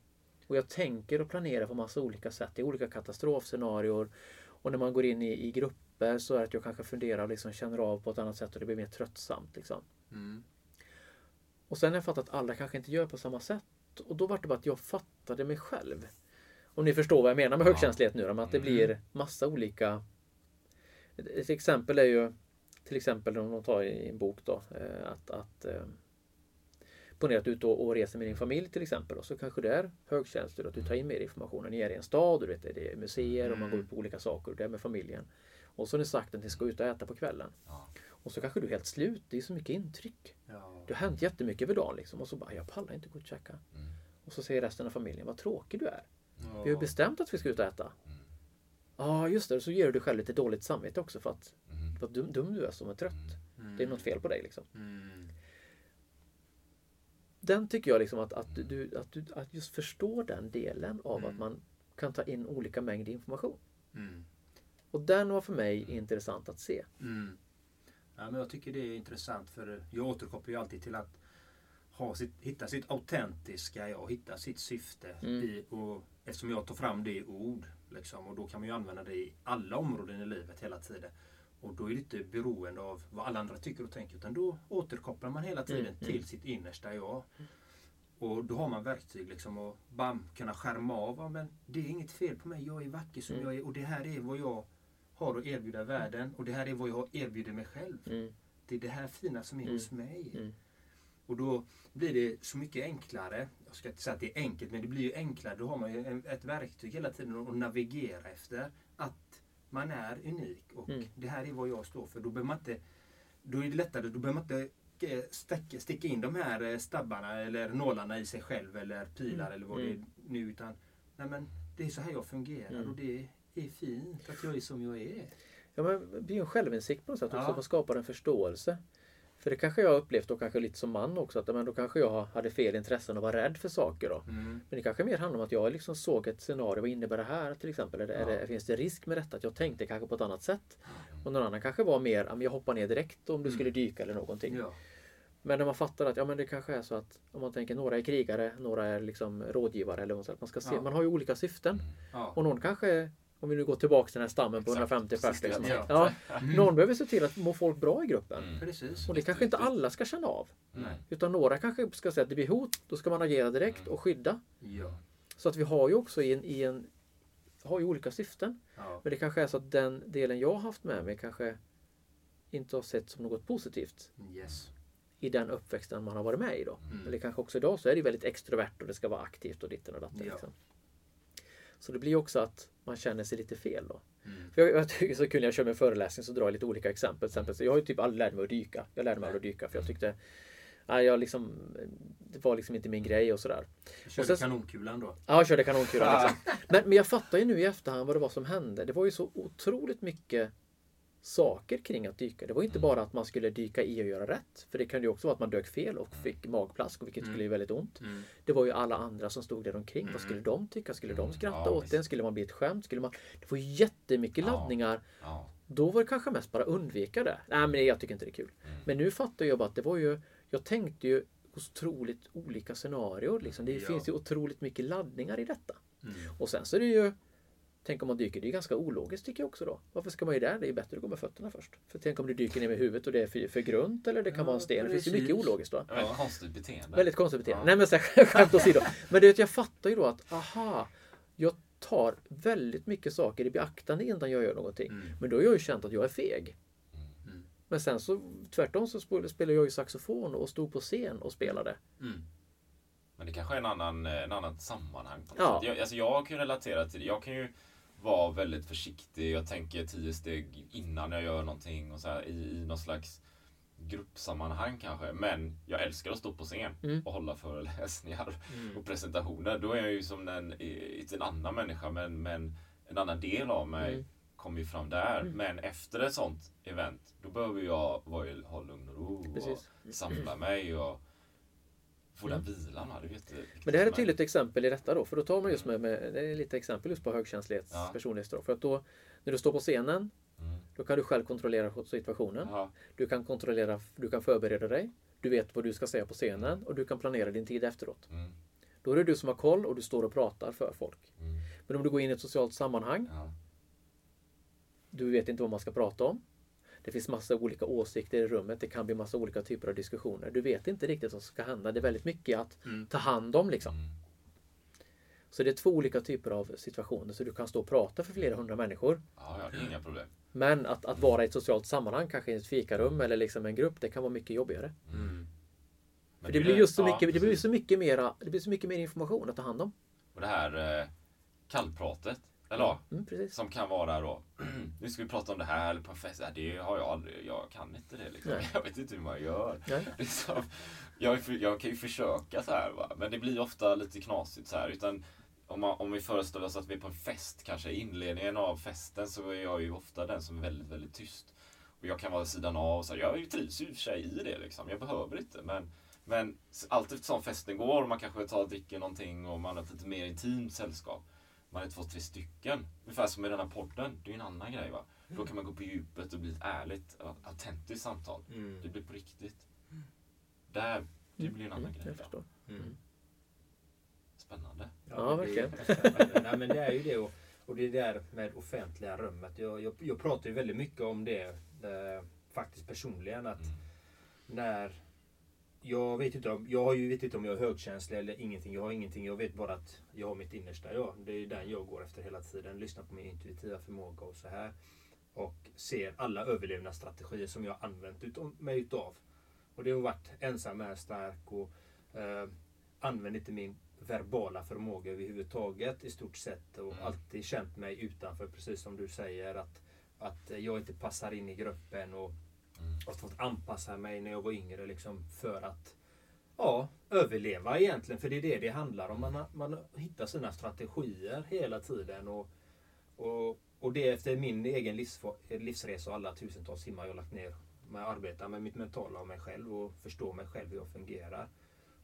Och jag tänker och planerar på massa olika sätt i olika katastrofscenarier. Och när man går in i, i grupper så är det att jag kanske funderar och liksom känner av på ett annat sätt och det blir mer tröttsamt. Liksom. Mm. Och sen har jag fattat att alla kanske inte gör på samma sätt. Och då var det bara att jag fattade mig själv. Om ni förstår vad jag menar med högkänslighet nu då, att det blir massa olika... Ett, exempel är ju till exempel om de tar i en bok då eh, att, att eh, Ponera att du är ute och, reser med din familj till exempel och så kanske det är högkänsligt att du tar in mer information. Ni är i en stad och du vet, det är museer och man går ut på olika saker och det är med familjen. Och så har ni sagt att ni ska ut och äta på kvällen. Och så kanske du är helt slut. Det är så mycket intryck. Ja. Det har hänt jättemycket över dagen liksom. Och så bara, jag pallar inte gå ut och käka. Och så säger resten av familjen, vad tråkig du är. Vi har ju bestämt att vi ska ut och äta. Ja, just det. Så ger du dig själv lite dåligt samvete också för att vad dum, dum du är som är trött. Det är något fel på dig liksom. Mm. Den tycker jag liksom att, att, du, att, du, att just förstå den delen av att man kan ta in olika mängder information. Mm. Och den var för mig intressant att se. Mm. Ja, men jag tycker det är intressant för jag återkopplar ju alltid till att ha sitt, hitta sitt autentiska jag, hitta sitt syfte. Mm. I, och eftersom jag tar fram det i ord. Liksom, och då kan man ju använda det i alla områden i livet hela tiden. Och då är det inte beroende av vad alla andra tycker och tänker. Utan då återkopplar man hela tiden Mm, till sitt innersta jag. Och då har man verktyg liksom att bam, kunna skärma av. Men det är inget fel på mig. Jag är vacker som Mm. jag är. Och det här är vad jag har att erbjuda världen. Och det här är vad jag erbjuder mig själv. Mm. Det är det här fina som är Mm. hos mig. Mm. Och då blir det så mycket enklare. Jag ska inte säga att det är enkelt, men det blir ju enklare. Då har man ju ett verktyg hela tiden att navigera efter. Att man är unik och Mm. det här är vad jag står för. Då behöver man inte, då är det lättare, då behöver man inte eh, sticka, sticka in de här eh, stabbarna eller nålarna i sig själv eller pilar eller vad det är nu. Utan, nej men det är så här jag fungerar Mm. och det är fint att jag är som jag är. Ja, men det blir en självinsikt på något sätt också. Ja. Man skapar en förståelse. För det kanske jag har upplevt och kanske lite som man också. Att men då kanske jag hade fel intressen och var rädd för saker. Då. Mm. Men det kanske mer handlar om att jag liksom såg ett scenario. Vad innebär det här till exempel? Det, är det, finns det risk med detta? Att jag tänkte kanske på ett annat sätt. Och någon annan kanske var mer, "Ja, jag hoppar ner direkt om du skulle dyka eller någonting. Mm. Ja. Men när man fattar att ja, men det kanske är så att om man tänker några är krigare, några är liksom rådgivare. Eller vad man, man ska se. Ja. Man har ju olika syften. Ja. Och någon kanske, om vi nu går tillbaka till den här stammen på Exakt, 150 precis det pers. jag liksom. Ja, någon behöver se till att må folk bra i gruppen. Precis. Och det kanske inte alla ska känna av. Nej. Utan några kanske ska säga att det blir hot, då ska man agera direkt och skydda. Ja. Så att vi har ju också i en, i en har ju olika syften. Ja. Men det kanske är så att den delen jag har haft med mig kanske inte har sett som något positivt Yes. i den uppväxten man har varit med i då. Mm. Eller kanske också idag så är det väldigt extrovert och det ska vara aktivt och ditten och datten. Ja. Liksom. Så det blir också att man känner sig lite fel då. Mm. För jag, jag tycker så kul när jag kör min föreläsning så drar jag lite olika exempel. Exempel så jag har ju typ aldrig lärt mig att dyka. Jag lärde mig aldrig att dyka för jag tyckte nej, jag liksom, det var liksom inte min grej och sådär. Körde Och sen- kanonkulan då? Ja, jag körde kanonkulan. Liksom. Men, men jag fattar ju nu i efterhand vad det var som hände. Det var ju så otroligt mycket saker kring att dyka. Det var inte bara att man skulle dyka i och göra rätt. För det kunde ju också vara att man dök fel och fick magplask, vilket skulle ju väldigt ont. Mm. Det var ju alla andra som stod där omkring. Vad skulle de tycka? Skulle de skratta Ja, åt en? Skulle man bli ett skämt? Skulle man... Det var jättemycket laddningar. Ja. Då var det kanske mest bara undvika det. Nej, men jag tycker inte det är kul. Mm. Men nu fattar jag bara att det var ju... Jag tänkte ju otroligt olika scenarier. Liksom. Det finns ju otroligt mycket laddningar i detta. Mm. Och sen så är det ju Tänk om man dyker, det är ganska ologiskt tycker jag också då. Varför ska man ju där? Det är ju bättre att gå med fötterna först. För tänk om du dyker ner med huvudet och det är för, för grunt eller det kan Ja, vara en sten. Det finns ju mycket ologiskt då. Väldigt konstigt beteende. Väldigt konstigt beteende. Ja. Nej men så här, skämt åsido. Men det, är att jag fattar ju då att aha, jag tar väldigt mycket saker i beaktande innan jag gör någonting. Mm. Men då har jag ju känt att jag är feg. Mm. Men sen så tvärtom så spel- spelar jag ju saxofon och stod på scen och spelade. Mm. Men det kanske är en annan, en annan sammanhang. På något Ja. sätt. Jag, alltså jag kan ju relatera till det. Jag kan ju vara väldigt försiktig. Jag tänker tio steg innan jag gör någonting och så här, i, i någon slags gruppsammanhang kanske. Men jag älskar att stå på scen Mm. och hålla föreläsningar och presentationer. Då är jag ju som en, en annan människa men, men en annan del av mig Mm. kommer ju fram där. Men efter ett sånt event då behöver jag vara, i- ha lugn och ro Precis. och samla mig. Och, Få den vilan. Det jätteviktigt Men det här är ett mig. tydligt exempel i detta då. För då tar man just med, med det är lite exempel just på högkänslighets Ja. personlighetsdrag. För att då, när du står på scenen, Mm. då kan du själv kontrollera situationen. Ja, Du kan kontrollera, du kan förbereda dig. Du vet vad du ska säga på scenen och du kan planera din tid efteråt. mm, Då är det du som har koll och du står och pratar för folk. mm, Men om du går in i ett socialt sammanhang, ja, du vet inte vad man ska prata om. Det finns massa olika åsikter i rummet. Det kan bli massa olika typer av diskussioner. Du vet inte riktigt vad som ska hända. Det är väldigt mycket att ta hand om liksom. mm. Så det är två olika typer av situationer. Så du kan stå och prata för flera hundra människor. ja, ja, det är inga problem. Men att, att vara i ett socialt sammanhang, kanske i ett fikarum eller liksom en grupp, det kan vara mycket jobbigare. Men För det blir just så ja, mycket, det blir så mycket mera, det blir så mycket mer information att ta hand om. Och det här eh, kallpratet. Eller ja, Mm, precis. som kan vara då. nu ska vi prata om det här eller på en fest. Det har jag aldrig. Jag kan inte det liksom. Nej. Jag vet inte hur man gör. Liksom, jag, jag kan ju försöka så här va. Men det blir ofta lite knasigt så här. Utan om, man, om vi föreställer oss att vi är på en fest, kanske i inledningen av festen, så är jag ju ofta den som är väldigt, väldigt tyst. Och jag kan vara vid sidan av och så här, jag trivs ju i och för sig i det liksom. Jag behöver inte. Men, men allt eftersom festen går och man kanske tar och dricker någonting och man har ett lite mer intimt sällskap. Man är två, tre stycken. Ungefär som i den här podden. Det är ju en annan grej va. Då kan man gå på djupet och bli ett ärligt, autentiskt samtal. Mm. Det blir på riktigt. Där, det blir en annan Mm, grej. jag förstår. Spännande. Ja, är verkligen. Nej, men det är ju det. Och, och det där med offentliga rummet. Jag, jag, jag pratar ju väldigt mycket om det eh, faktiskt personligen. Att Mm. när jag vet inte om, jag har ju vet inte om jag är högkänslig eller ingenting. Jag har ingenting. Jag vet bara att jag har mitt innersta jag. Det är den jag går efter hela tiden. Lyssnar på min intuitiva förmåga och så här. Och ser alla överlevnadsstrategier som jag har använt utav, mig utav. Och det har varit ensam är stark och eh, använt inte min verbala förmåga överhuvudtaget i stort sett. Och Mm. alltid känt mig utanför, precis som du säger. Att, att jag inte passar in i gruppen. och Mm. har fått anpassa mig när jag var yngre liksom för att ja, överleva egentligen. För det är det det handlar om. Man, man hittar sina strategier hela tiden. Och, och, och det efter min egen livs, livsresa och alla tusentals timmar jag lagt ner med att arbeta med mitt mentala och mig själv och förstå mig själv hur jag fungerar.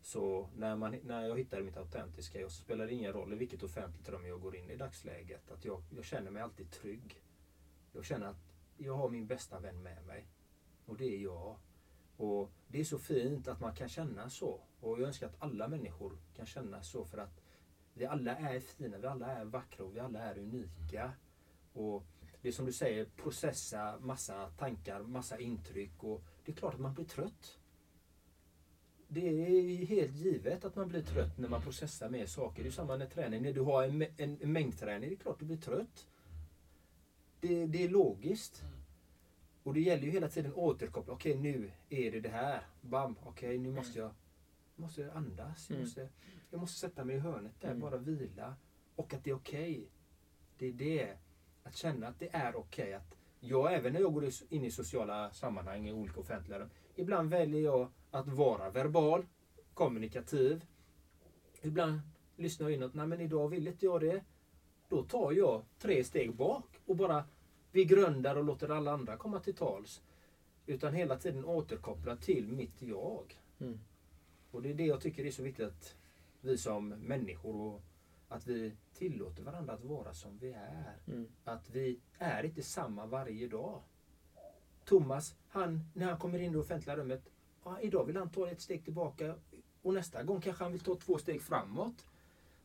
Så när, man, när jag hittade mitt autentiska jag så spelar det ingen roll i vilket offentligt rum jag går in i dagsläget. Att jag, jag känner mig alltid trygg. Jag känner att jag har min bästa vän med mig. Och det är jag. Och det är så fint att man kan känna så. Och jag önskar att alla människor kan känna så för att vi alla är fina, vi alla är vackra och vi alla är unika. Och det är som du säger, processa massa tankar, massa intryck och det är klart att man blir trött. Det är helt givet att man blir trött när man processar mer saker. Det är samma med träning. När du har en, en, en mängdträning, det är klart du blir trött. Det, det är logiskt. Och det gäller ju hela tiden att återkoppla. Okej, nu är det det här. Bam, okej, nu måste jag, måste jag andas. Jag Mm. måste, jag måste sätta mig i hörnet där, Mm. bara vila. Och att det är okej. Det är det. Att känna att det är okej. att jag, även när jag går in i sociala sammanhang i olika offentliga rum. Ibland väljer jag att vara verbal, kommunikativ. Ibland lyssnar jag in att, nej men idag vill inte jag det. Då tar jag tre steg bak och bara vi grundar och låter alla andra komma till tals. Utan hela tiden återkoppla till mitt jag. Mm. Och det är det jag tycker är så viktigt att vi som människor och att vi tillåter varandra att vara som vi är. Mm. Att vi är inte samma varje dag. Thomas, han, när han kommer in i det offentliga rummet, ja, idag vill han ta ett steg tillbaka och nästa gång kanske han vill ta två steg framåt.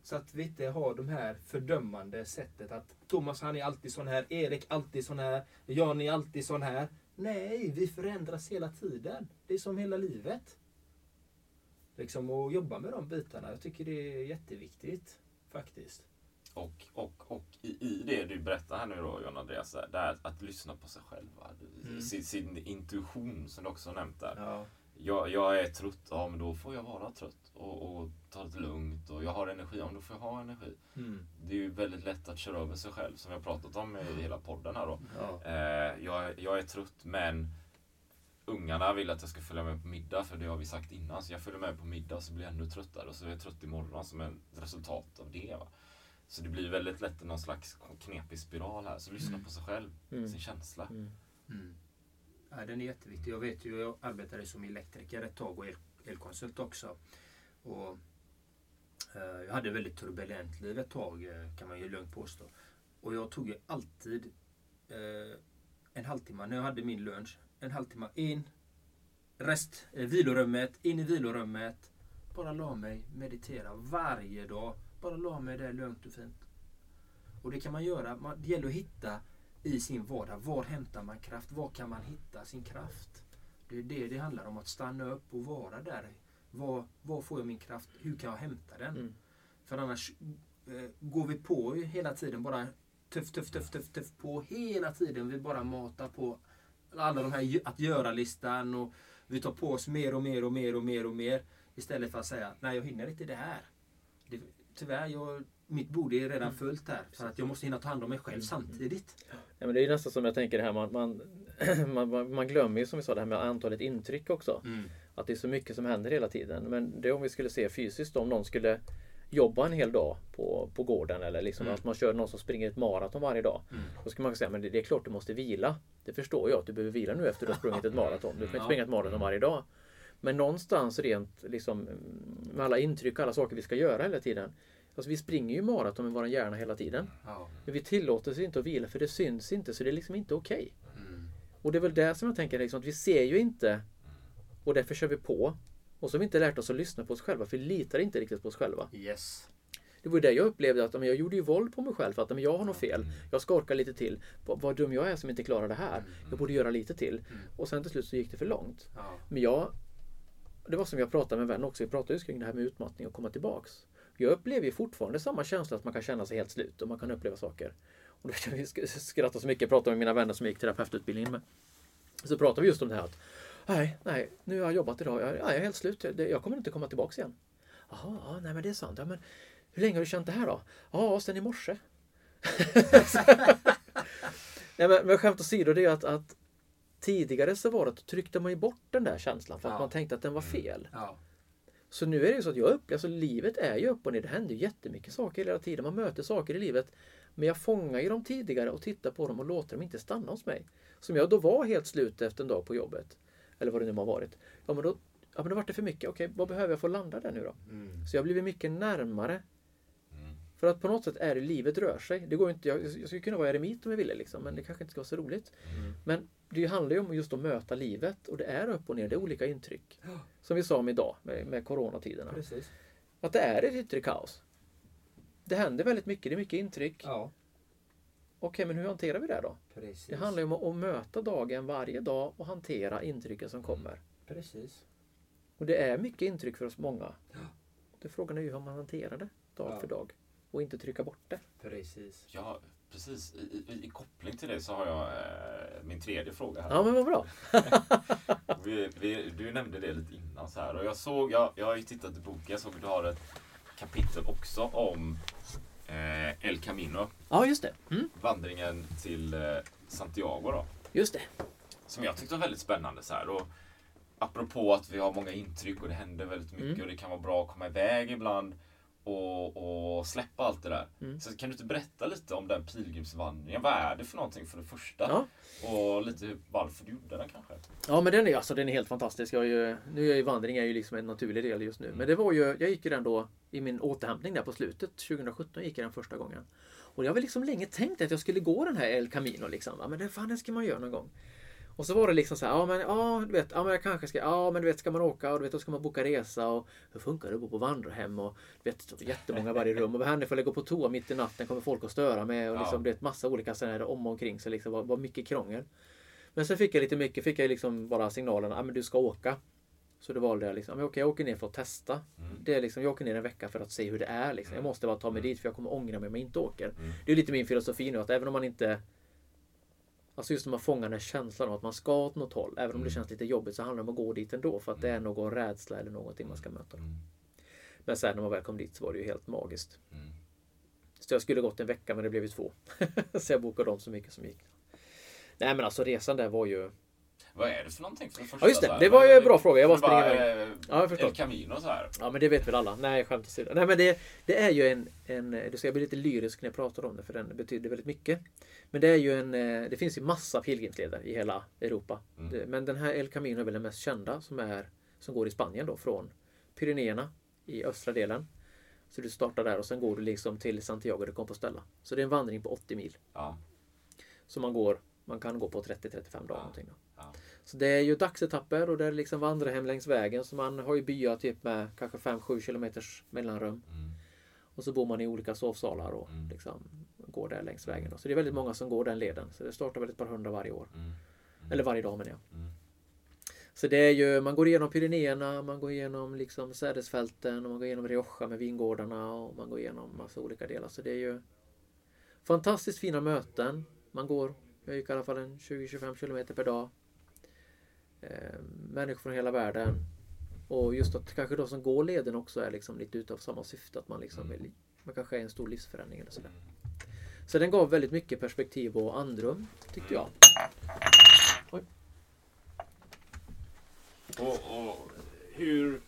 Så att vi inte har de här fördömande sättet att Thomas han är alltid sån här, Erik alltid sån här, Jan är alltid sån här. Nej, vi förändras hela tiden. Det är som hela livet. Liksom att jobba med de bitarna. Jag tycker det är jätteviktigt faktiskt. Och, och, och i, i det du berättar här nu då John Andreas, det är att lyssna på sig själv. Mm. Sin, sin intuition som du också nämnt där. Ja. Jag, jag är trött, ja men då får jag vara trött och, och ta det lugnt. Och jag har energi, ja då får jag ha energi. Mm. Det är ju väldigt lätt att köra över sig själv som vi har pratat om i hela podden här då. Ja. Eh, jag, jag är trött men ungarna vill att jag ska följa med på middag för det har vi sagt innan. Så jag följer med på middag så blir jag ännu tröttare och så är jag trött imorgon som ett resultat av det. Va? Så det blir väldigt lätt någon slags knepig spiral här. Så lyssna på sig själv, Mm. sin känsla. Mm. Mm. Ja, den är jätteviktig. Jag vet ju, jag arbetade som elektriker ett tag och el, elkonsult också. Och, eh, jag hade ett väldigt turbulent liv ett tag eh, kan man ju lugnt påstå. Och jag tog ju alltid eh, en halvtimme när jag hade min lunch. En halvtimme in, rest, eh, vilorummet, in i vilorummet. Bara la mig meditera varje dag. Bara la mig där lugnt och fint. Och det kan man göra. Man, det gäller att hitta i sin vardag. Var hämtar man kraft? Var kan man hitta sin kraft? Det är det det handlar om. Att stanna upp och vara där. Var, var får jag min kraft? Hur kan jag hämta den? Mm. För annars eh, går vi på hela tiden bara tuff, tuff, tuff, tuff, tuff på hela tiden. Vi bara matar på alla de här att göra-listan och vi tar på oss mer och mer och mer och mer och mer. Istället för att säga, nej jag hinner inte det här. Det, tyvärr, jag, mitt bord är redan fullt här. För att jag måste hinna ta hand om mig själv samtidigt. Ja, men det är nästan som jag tänker det här man, man, man, man- glömmer ju som vi sa det här med antalet intryck också. Att det är så mycket som händer hela tiden. Men det om vi skulle se fysiskt om någon skulle jobba en hel dag på, på gården eller liksom att man kör någon som springer ett maraton varje dag. Då skulle man säga men det, det är klart du måste vila. Det förstår jag att du behöver vila nu efter att du har sprungit ett maraton. Du kan inte springa ett maraton varje dag. Men någonstans rent liksom med alla intryck och alla saker vi ska göra hela tiden. Alltså vi springer ju maraton med vår hjärna hela tiden. Men vi tillåter oss inte att vila för det syns inte så det är liksom inte okej. Mm. Och det är väl det som jag tänker liksom, att vi ser ju inte och därför kör vi på. Och så har vi inte lärt oss att lyssna på oss själva för vi litar inte riktigt på oss själva. Yes. Det var det jag upplevde att men jag gjorde ju våld på mig själv för att men jag har något fel. Jag ska orka lite till. Vad, vad dum jag är som inte klarar det här. Jag borde göra lite till. Och sen till slut så gick det för långt. Men jag Det var som jag pratade med en vän också. Vi pratade just kring det här med utmattning och komma tillbaks. Jag upplever ju fortfarande samma känsla att man kan känna sig helt slut och man kan uppleva saker. Och då kan vi sk- skratta så mycket. Jag pratade med mina vänner som gick terapeututbildningen med. Så pratade vi just om det här att Nej, nej, nu har jag jobbat idag. Jag, jag är helt slut. Jag kommer inte komma tillbaks igen. Jaha, ja, nej men det är sant. Ja, men hur länge har du känt det här då? Ja, sen i morse. nej, men, men skämt åsido, det är att, att tidigare så var det att tryckte man ju bort den där känslan för att Ja. man tänkte att den var fel. Ja. Så nu är det ju så att jag upplever, alltså livet är ju upp och ner. Det händer ju jättemycket saker hela tiden. Man möter saker i livet. Men jag fångar ju dem tidigare och tittar på dem och låter dem inte stanna hos mig. Som jag då var helt slut efter en dag på jobbet. Eller vad det nu har varit. Ja men då, ja, men då var det för mycket. Okej, vad behöver jag för att landa där nu då? Så jag har blivit mycket närmare. För att på något sätt är det livet rör sig. Det går inte, jag, jag skulle kunna vara eremit om jag ville liksom, men det kanske inte ska vara så roligt. Men det handlar ju om just att möta livet och det är upp och ner, det är olika intryck. Som vi sa om idag med, med coronatiderna. Precis. Att det är ett yttre kaos. Det händer väldigt mycket, det är mycket intryck. Ja. Okej, men hur hanterar vi det då? Precis. Det handlar ju om att, möta dagen varje dag och hantera intrycken som kommer. Precis. Och det är mycket intryck för oss många. Det frågan är ju hur man hanterar det dag Ja. för dag. Och inte trycka bort det. Precis. Ja, precis. I, i, I koppling till det så har jag eh, min tredje fråga här. Ja, men vad bra. Vi, vi, du nämnde det lite innan så här och jag såg, jag, jag har ju tittat i boken, jag såg att du har ett kapitel också om eh, El Camino, Ja, just det. Mm, vandringen till eh, Santiago då. just det. Som jag tyckte var väldigt spännande så här. Och apropå att vi har många intryck och det händer väldigt mycket Mm. och det kan vara bra att komma iväg ibland och, och släppa allt det där. Mm. Så kan du inte berätta lite om den pilgrimsvandringen? Vad är det för någonting för det första? Ja. Och lite varför du gjorde den kanske? Ja men den är, alltså, den är helt fantastisk. Jag är ju, nu är ju vandring är ju liksom en naturlig del just nu. Men det var ju, jag gick ju den då i min återhämtning där på slutet. 2017 gick jag den första gången. Och jag har väl liksom länge tänkt att jag skulle gå den här El Camino liksom. Ja, men det, fan, det ska man göra någon gång. Och så var det liksom så här, ja men, ja, du vet, ja men jag kanske ska, ja men du vet, ska man åka och du vet, då ska man boka resa och hur funkar det att bo på vandrarhem och du vet, jättemånga varje rum och vad händer ifall jag går på toa mitt i natten, kommer folk att störa mig och Ja. liksom, det är ett massa olika här om och omkring så liksom, var, var mycket krångel. Men sen fick jag lite mycket, fick jag liksom bara signalen att men du ska åka. Så då valde jag liksom, okej jag åker ner för att testa. Det är liksom, jag åker ner en vecka för att se hur det är. Liksom. Jag måste bara ta mig dit för jag kommer ångra mig om jag inte åker. Det är lite min filosofi nu att även om man inte Alltså just när man fångar den här känslan av att man ska åt något håll. Även om det känns lite jobbigt så handlar det om att gå dit ändå. För att det är någon rädsla eller någonting man ska möta. Men sen när man väl kom dit så var det ju helt magiskt. Mm. Så jag skulle gått en vecka men det blev ju två. så jag bokade om så mycket som gick. Nej men alltså resan där var ju... Vad är det för någonting för det första? Ja just det, det var ju en bra fråga. Jag bara springer iväg. eh, Ja, jag förstår. El Camino så här. Ja men det vet väl alla. Nej skämt åsido. Nej men det, det är ju en, en... Du ska bli lite lyrisk när jag pratar om det för den betyder väldigt mycket. Men det är ju en... eh, Det finns ju massa pilgrimsleder i hela Europa. Det, men den här El Camino är väl den mest kända som är... Som går i Spanien då från Pyrenéerna i östra delen. Så du startar där och sen går du liksom till Santiago de Compostela. Så det är en vandring på 80 mil. Ja. Så man går, man kan gå på 30-35 dagar. Ja. Någonting då. Så det är ju dagsetapper och det är liksom vandra hem längs vägen. Så man har ju byar typ med kanske 5-7 kilometers mellanrum. Mm. Och så bor man i olika sovsalar och Mm. liksom går där längs vägen. Då. Så det är väldigt många som går den leden. Så det startar väl ett par hundra varje år. Mm. Eller varje dag menar jag. Mm. Så det är ju, man går igenom Pyrenéerna, man går igenom liksom sädesfälten och man går igenom Rioja med vingårdarna och man går igenom massa olika delar. Så det är ju fantastiskt fina möten. Man går, jag gick i alla fall en 20-25 kilometer per dag. Eh, människor från hela världen. Och just att kanske de som går leden också är liksom lite utav samma syfte. Att man liksom vill, man kanske är en stor livsförändring eller sådär. Så den gav väldigt mycket perspektiv och andrum tyckte jag. Och, och hur...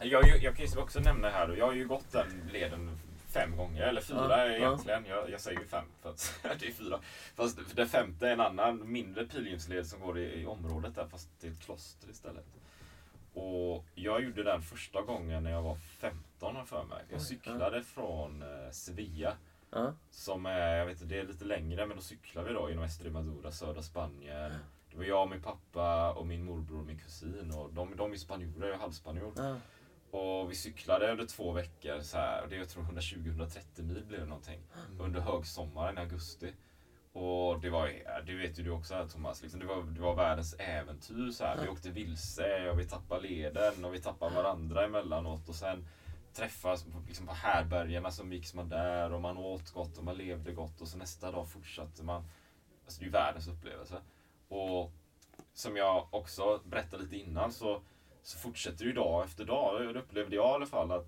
Jag, jag, jag kan ju också nämna här, då, jag har ju gått den leden fem gånger, eller fyra Ja, ja. egentligen. Jag, jag säger fem för att det är fyra. Fast den femte är en annan mindre pilgrimsled som går i, i området där, fast det är ett kloster istället. Och jag gjorde den första gången när jag var 15 har jag för mig. Jag cyklade från eh, Sevilla Ja. som är, jag vet inte, det är lite längre men då cyklar vi då genom Estremadura, södra Spanien. Det var jag, min pappa och min morbror och min kusin och de, de är spanjorer, jag är halvspanjor. Och vi cyklade under två veckor så här, och det jag tror 120-130 mil blev det någonting. Under högsommaren i augusti. Och det var, det vet ju du också här Thomas, liksom, det, var, det var världens äventyr så här. Vi åkte vilse och vi tappade leden och vi tappade varandra emellanåt och sen träffas på, liksom på härbergerna så gick man där och man åt gott och man levde gott och så nästa dag fortsatte man. Alltså det är ju världens upplevelse. Och som jag också berättade lite innan så, så fortsätter det ju dag efter dag. Det upplevde jag i alla fall att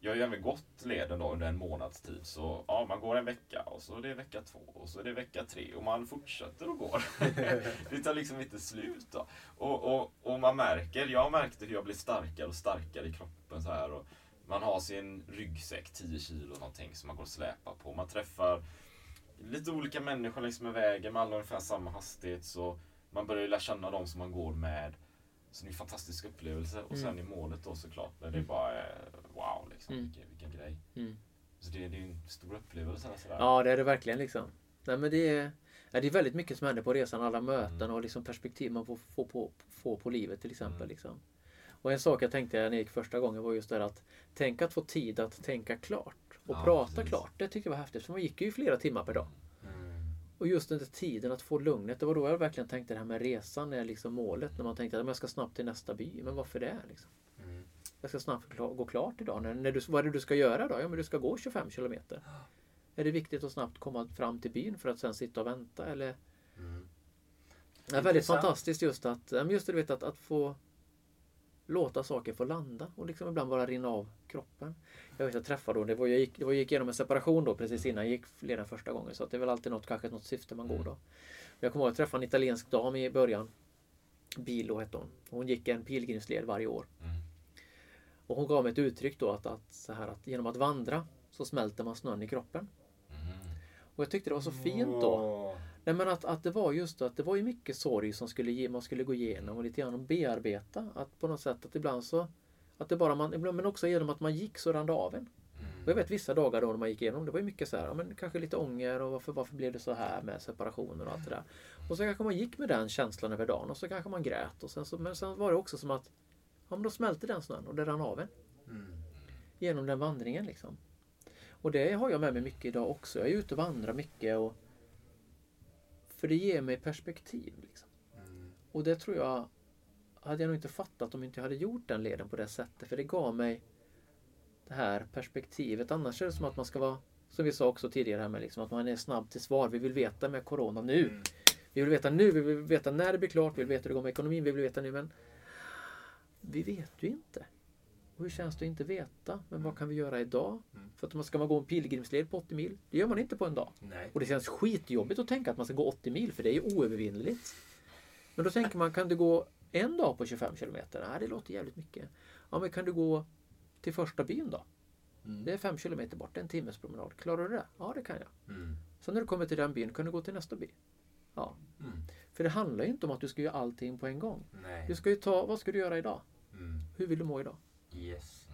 jag har ju även gått leden då under en månads tid. Så ja, man går en vecka och så är det vecka två och så är det vecka tre och man fortsätter och går. det tar liksom inte slut då. Och, och, och man märker, jag märkte hur jag blev starkare och starkare i kroppen så här. Och man har sin ryggsäck, 10 kilo någonting som man går och släpar på. Man träffar lite olika människor längs med vägen med alla ungefär samma hastighet. Så man börjar ju lära känna dem som man går med. Så det är en fantastisk upplevelse. Och sen i målet då såklart, när det bara är wow liksom. Mm. Vilken, vilken grej. Mm. Så det, det är ju en stor upplevelse. Sådär. Ja, det är det verkligen liksom. Nej, men det, är, ja, det är väldigt mycket som händer på resan. Alla möten Mm. och liksom perspektiv man får, får, på, får på livet till exempel. Mm. Liksom. Och en sak jag tänkte när jag gick första gången var just det att tänk att få tid att tänka klart och Ja, prata precis. klart. Det tyckte jag var häftigt. För man gick ju flera timmar per dag. Och just den där tiden att få lugnet. Det var då jag verkligen tänkte det här med resan är liksom målet. När man tänkte att jag ska snabbt till nästa by. Men varför det? Liksom? Mm. Jag ska snabbt gå klart idag. När, när du, vad är det du ska göra då? Ja, men du ska gå 25 kilometer. Är det viktigt att snabbt komma fram till byn för att sen sitta och vänta? Eller? Mm. Det är väldigt fantastiskt just att, just det, du vet, att, att få låta saker få landa och liksom ibland bara rinna av kroppen. Jag vet jag träffade då, det var, jag, gick, det var, jag gick igenom en separation då precis innan jag gick redan första gången. Så att det är väl alltid något, kanske något syfte man går då. Jag kommer ihåg att jag träffade en italiensk dam i början. Bilo hette hon. Hon gick en pilgrimsled varje år. Mm. Och hon gav mig ett uttryck då att, att, så här, att genom att vandra så smälter man snön i kroppen. Mm. Och jag tyckte det var så fint då. Nej, men att, att det var just att det var ju mycket sorg som skulle ge, man skulle gå igenom och lite grann bearbeta. Att på något sätt att ibland så att det bara man, ibland- men också genom att man gick så rann det av en. Och jag vet vissa dagar då när man gick igenom det var ju mycket så här, ja, men kanske lite ånger och varför, varför blev det så här med separationer och allt det där. Och så kanske man gick med den känslan över dagen och så kanske man grät. Och sen så, men sen var det också som att ja, men då smälte den snön och det rann av en. Genom den vandringen liksom. Och det har jag med mig mycket idag också. Jag är ute och vandrar mycket och för det ger mig perspektiv. Liksom. Och det tror jag hade jag nog inte fattat om inte jag hade gjort den leden på det sättet. För det gav mig det här perspektivet. Annars är det som att man ska vara, som vi sa också tidigare här med liksom, att man är snabb till svar. Vi vill veta med Corona nu. Vi vill veta nu, vi vill veta när det blir klart, vi vill veta hur det går med ekonomin, vi vill veta nu. Men vi vet ju inte. Och hur känns det att inte veta? Men vad kan vi göra idag? För att man ska man gå en pilgrimsled på 80 mil? Det gör man inte på en dag. Nej. Och det känns skitjobbigt att tänka att man ska gå 80 mil för det är ju oövervinnligt. Men då tänker man, kan du gå en dag på 25 kilometer? Nej, det låter jävligt mycket. Ja, men kan du gå till första byn då? Det är 5 kilometer bort, en timmes promenad. Klarar du det? Ja, det kan jag. Mm. Sen när du kommer till den byn kan du gå till nästa by. Ja. Mm. För det handlar ju inte om att du ska göra allting på en gång. Nej. Du ska ju ta, vad ska du göra idag? Mm. Hur vill du må idag? Yes.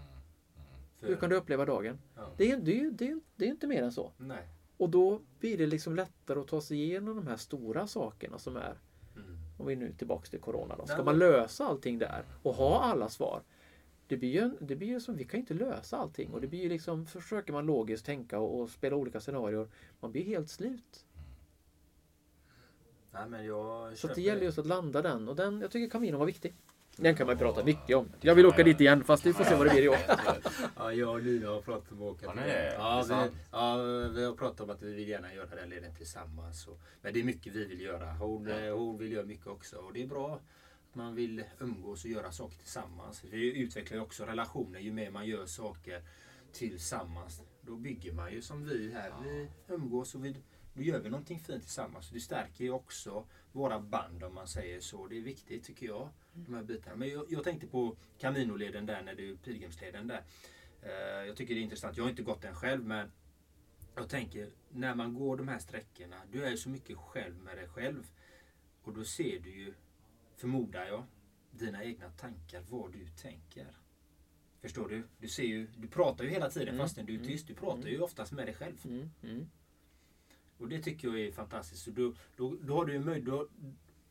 Hur För- kan du uppleva dagen? Ja. Det är, det, är, det, är, det är inte mer än så. Nej. Och då blir det liksom lättare att ta sig igenom de här stora sakerna som är, Mm. om vi är nu tillbaks till Corona då. Ska Ja, man lösa allting där och ha alla svar? Det blir ju, det blir ju som, vi kan ju inte lösa allting och det blir ju liksom, försöker man logiskt tänka och, och spela olika scenarier, man blir helt slut. Nej, men jag Så det gäller just att landa den och den, jag tycker Camino var viktig. Den kan man prata mycket om. Jag vill åka dit igen fast vi får se vad det blir i år. Ja, jag och Lina har pratat om att åka till nej, det ja, vi, ja, vi har pratat om att vi vill gärna göra den leden tillsammans. Och, men det är mycket vi vill göra. Hon, eh, hon vill göra mycket också. Och det är bra att man vill umgås och göra saker tillsammans. Vi utvecklar ju också relationer ju mer man gör saker tillsammans. Då bygger man ju som vi här. Vi umgås och vi, då gör vi någonting fint tillsammans. Det stärker ju också våra band om man säger så. Det är viktigt tycker jag. De här bitarna. Men jag, jag tänkte på Caminoleden där, när du pilgrimsleden där. Eh, jag tycker det är intressant. Jag har inte gått den själv men jag tänker när man går de här sträckorna. Du är ju så mycket själv med dig själv. Och då ser du ju, förmodar jag, dina egna tankar, vad du tänker. Förstår du? Du ser ju, du pratar ju hela tiden Mm, fastän du är mm, tyst. Du pratar ju oftast med dig själv. Mm, mm. Och det tycker jag är fantastiskt. Så då, då, då har du möjlighet,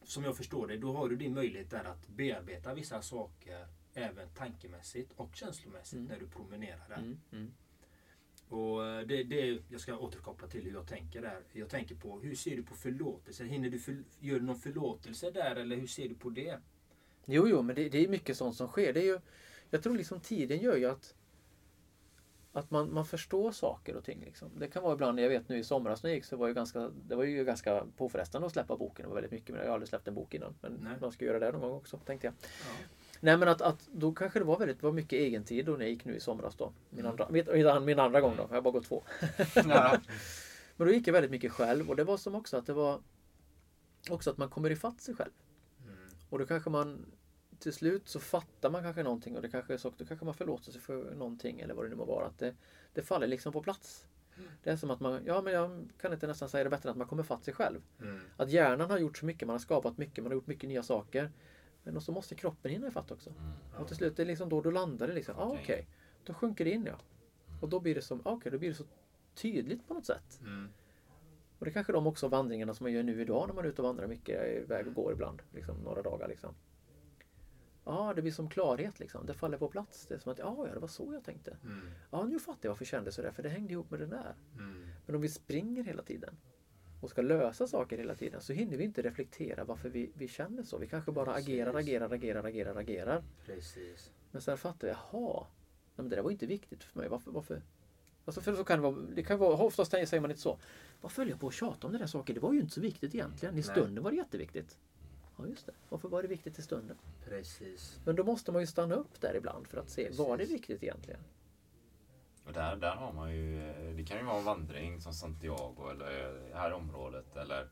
som jag förstår det, då har du din möjlighet där att bearbeta vissa saker även tankemässigt och känslomässigt Mm. när du promenerar där. Mm, mm. Och eh, det, det, jag ska återkoppla till hur jag tänker där. Jag tänker på hur ser du på förlåtelse? Hinner du för, gör du någon förlåtelse där eller hur ser du på det? Jo, jo, men det, det är mycket sånt som sker. Det är ju, jag tror liksom tiden gör ju att att man, man förstår saker och ting. Liksom. Det kan vara ibland, jag vet nu i somras när jag gick så var det ganska, det var ju ganska påfrestande att släppa boken. Det var väldigt mycket, men jag har aldrig släppt en bok innan. Men Nej. man ska göra det någon gång också, tänkte jag. Ja. Nej men att, att då kanske det var väldigt var mycket egentid då när jag gick nu i somras då. Min, Mm. andra, min, min andra gång då, jag har bara gått två. Ja. Men då gick jag väldigt mycket själv och det var som också att det var också att man kommer ifatt sig själv. Mm. Och då kanske man till slut så fattar man kanske någonting och det kanske är så, då kanske man förlåter sig för någonting eller vad det nu må vara. Att det, det faller liksom på plats. Det är som att man, ja men jag kan inte nästan säga det bättre än att man kommer fatt sig själv. Mm. Att hjärnan har gjort så mycket, man har skapat mycket, man har gjort mycket nya saker. Men så måste kroppen hinna ifatt också. Och till slut, det är liksom då, då landar det liksom. Ah, Okej, Okej. då sjunker det in ja. Och då blir det som, ah, okej, då blir det så tydligt på något sätt. Mm. Och det är kanske de också vandringarna som man gör nu idag när man är ute och vandrar mycket, är iväg och går ibland. Liksom, några dagar liksom. Ja, det blir som klarhet liksom. Det faller på plats. Det är som att, ja, ja, det var så jag tänkte. Mm. Ja, nu fattar jag varför jag kände sådär, för det hängde ihop med det där. Mm. Men om vi springer hela tiden och ska lösa saker hela tiden så hinner vi inte reflektera varför vi, vi känner så. Vi kanske bara agerar, Precis. agerar, agerar, agerar, agerar. Precis. Men sen fattar jag, jaha, nej, men det där var inte viktigt för mig. Varför? varför? Alltså för så kan det vara, det kan vara, oftast säger man inte så. Varför höll jag på att tjata om den där saken? Det var ju inte så viktigt egentligen. I Nej. stunden var det jätteviktigt. Ja, just det. Varför var det viktigt i stunden? Precis. Men då måste man ju stanna upp där ibland för att se, var det Precis. viktigt egentligen? Och där, där har man ju, eh, det kan ju vara en vandring som Santiago eller det här området eller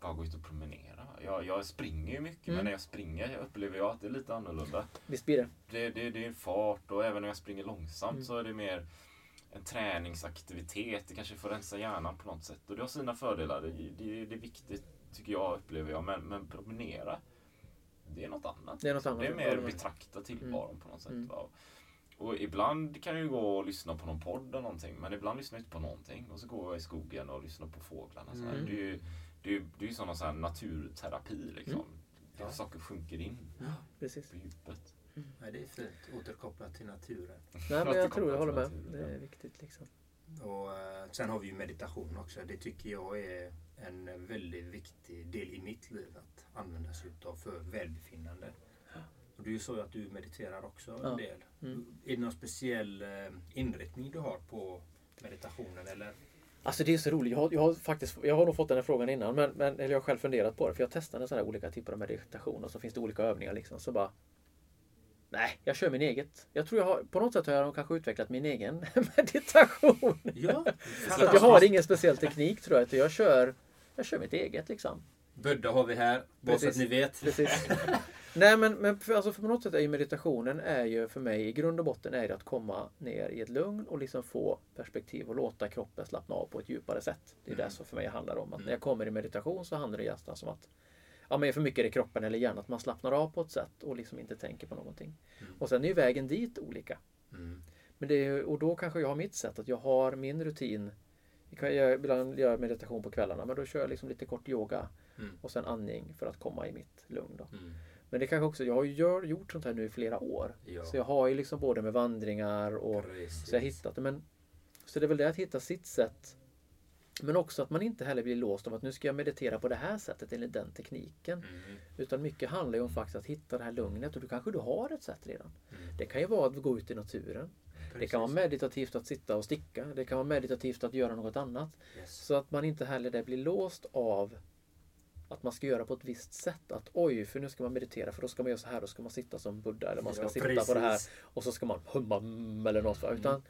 bara gå ut och promenera. Jag, jag springer ju mycket Mm. men när jag springer upplever jag att det är lite annorlunda. Visst blir det? Det, det, det är en fart och även när jag springer långsamt Mm. så är det mer en träningsaktivitet. Det kanske får rensa hjärnan på något sätt. Och det har sina fördelar. Det, det, det är viktigt tycker jag, upplever jag. Men, men promenera, det är något annat. Det är något annat. Det är mer betrakta tillvaron på något sätt. Mm. Va? Och ibland kan jag ju gå och lyssna på någon podd eller någonting. Men ibland lyssnar jag inte på någonting. Och så går jag i skogen och lyssnar på fåglarna. Så här. Mm. Det är ju det är, det är ju sån så här naturterapi liksom. Mm. Är saker sjunker in Precis. på djupet. Nej, det är fint. Återkopplat till naturen. Nej, men jag tror jag håller med. Det är viktigt liksom. Och eh, sen har vi ju meditation också. Det tycker jag är en väldigt viktig del i mitt liv att använda sig utav för välbefinnande. Och det är ju att du mediterar också Ja. en del. Mm. Är det någon speciell eh, inriktning du har på meditationen eller? Alltså det är så roligt. Jag har, jag har faktiskt, jag har nog fått den här frågan innan, men, men eller jag har själv funderat på det. För jag testade sådana här olika typer av meditation och så finns det olika övningar liksom. Så bara Nej, jag kör min eget. Jag tror jag har, på något sätt har jag kanske utvecklat min egen meditation. Ja, Så jag har ingen speciell teknik tror jag. Jag kör, jag kör mitt eget liksom. Bödda har vi här, bara så att ni vet. Precis. Nej men, men för, alltså för på något sätt är ju meditationen är ju för mig i grund och botten är det att komma ner i ett lugn och liksom få perspektiv och låta kroppen slappna av på ett djupare sätt. Det är det som för mig handlar om. Att när jag kommer i meditation så handlar det nästan som att Ja men för mycket det kroppen eller hjärnan, att man slappnar av på ett sätt och liksom inte tänker på någonting. Och sen är ju vägen dit olika. Mm. Men det är, och då kanske jag har mitt sätt, att jag har min rutin. Jag ibland gör meditation på kvällarna, men då kör jag liksom lite kort yoga Mm. och sen andning för att komma i mitt lugn. Då. Mm. Men det kanske också, jag har ju gör, gjort sånt här nu i flera år. Ja. Så jag har ju liksom både med vandringar och Precis. så jag har hittat det. Men, så det är väl det att hitta sitt sätt. Men också att man inte heller blir låst av att nu ska jag meditera på det här sättet enligt den tekniken. Mm. Utan mycket handlar ju om faktiskt att hitta det här lugnet och då kanske du har ett sätt redan. Mm. Det kan ju vara att gå ut i naturen. Det kan vara Precis. meditativt att sitta och sticka. Det kan vara meditativt att göra något annat. Yes. Så att man inte heller där blir låst av att man ska göra på ett visst sätt. Att oj, för nu ska man meditera för då ska man göra så här. Då ska man sitta som Buddha eller man ska Ja, sitta på det här precis. och så ska man humma mm, eller något. Mm. Utan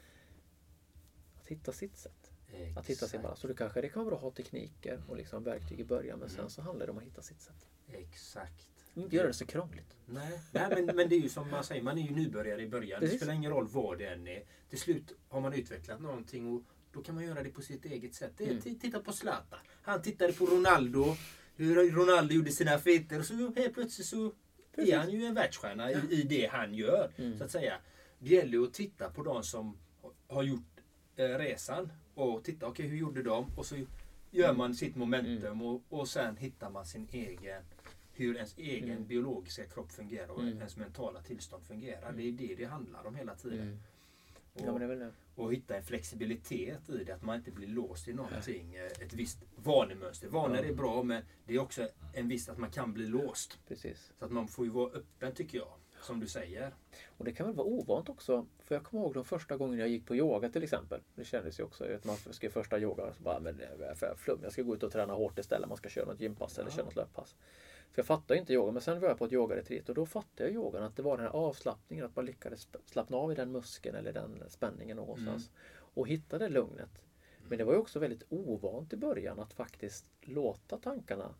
att hitta sitt sätt. Att hitta sin Exakt. balans. Så det kanske det kan vara bra att ha tekniker och liksom verktyg i början. Men sen Mm. så handlar det om att hitta sitt sätt. Exakt. Inte göra det så krångligt. Nej, Nej men, men det är ju som man säger, man är ju nybörjare i början. Precis. Det spelar ingen roll vad det än är. Till slut har man utvecklat någonting och då kan man göra det på sitt eget sätt. Det är, Mm. Titta på Zlatan. Han tittade på Ronaldo. Hur Ronaldo gjorde sina feter och så helt plötsligt så är han ju en världsstjärna i, i det han gör. Mm. Så att säga. Det gäller ju att titta på de som har gjort eh, resan och titta, okej hur gjorde de? Och så gör Mm. man sitt momentum och, och sen hittar man sin egen hur ens egen Mm. biologiska kropp fungerar och Mm. ens mentala tillstånd fungerar. Mm. Det är det det handlar om hela tiden. Mm. Och, Ja, och hitta en flexibilitet i det, att man inte blir låst i någonting. eh, Ett visst vanemönster. Vanor Ja. är bra men det är också en viss att man kan bli låst. Precis. Så att man får ju vara öppen tycker jag. Som du säger. Och det kan väl vara ovant också. För jag kommer ihåg de första gångerna jag gick på yoga till exempel. Det kändes ju också, att man ska första yoga, så bara, men det är för flum. Jag ska gå ut och träna hårt istället. Man ska köra något gympass eller Ja. köra något löppass. För jag fattade inte yoga. Men sen var jag på ett yogaretreat och då fattade jag yogan. Att det var den här avslappningen. Att man lyckades slappna av i den muskeln eller den spänningen någonstans. Och hitta det lugnet. Men det var ju också väldigt ovant i början att faktiskt låta tankarna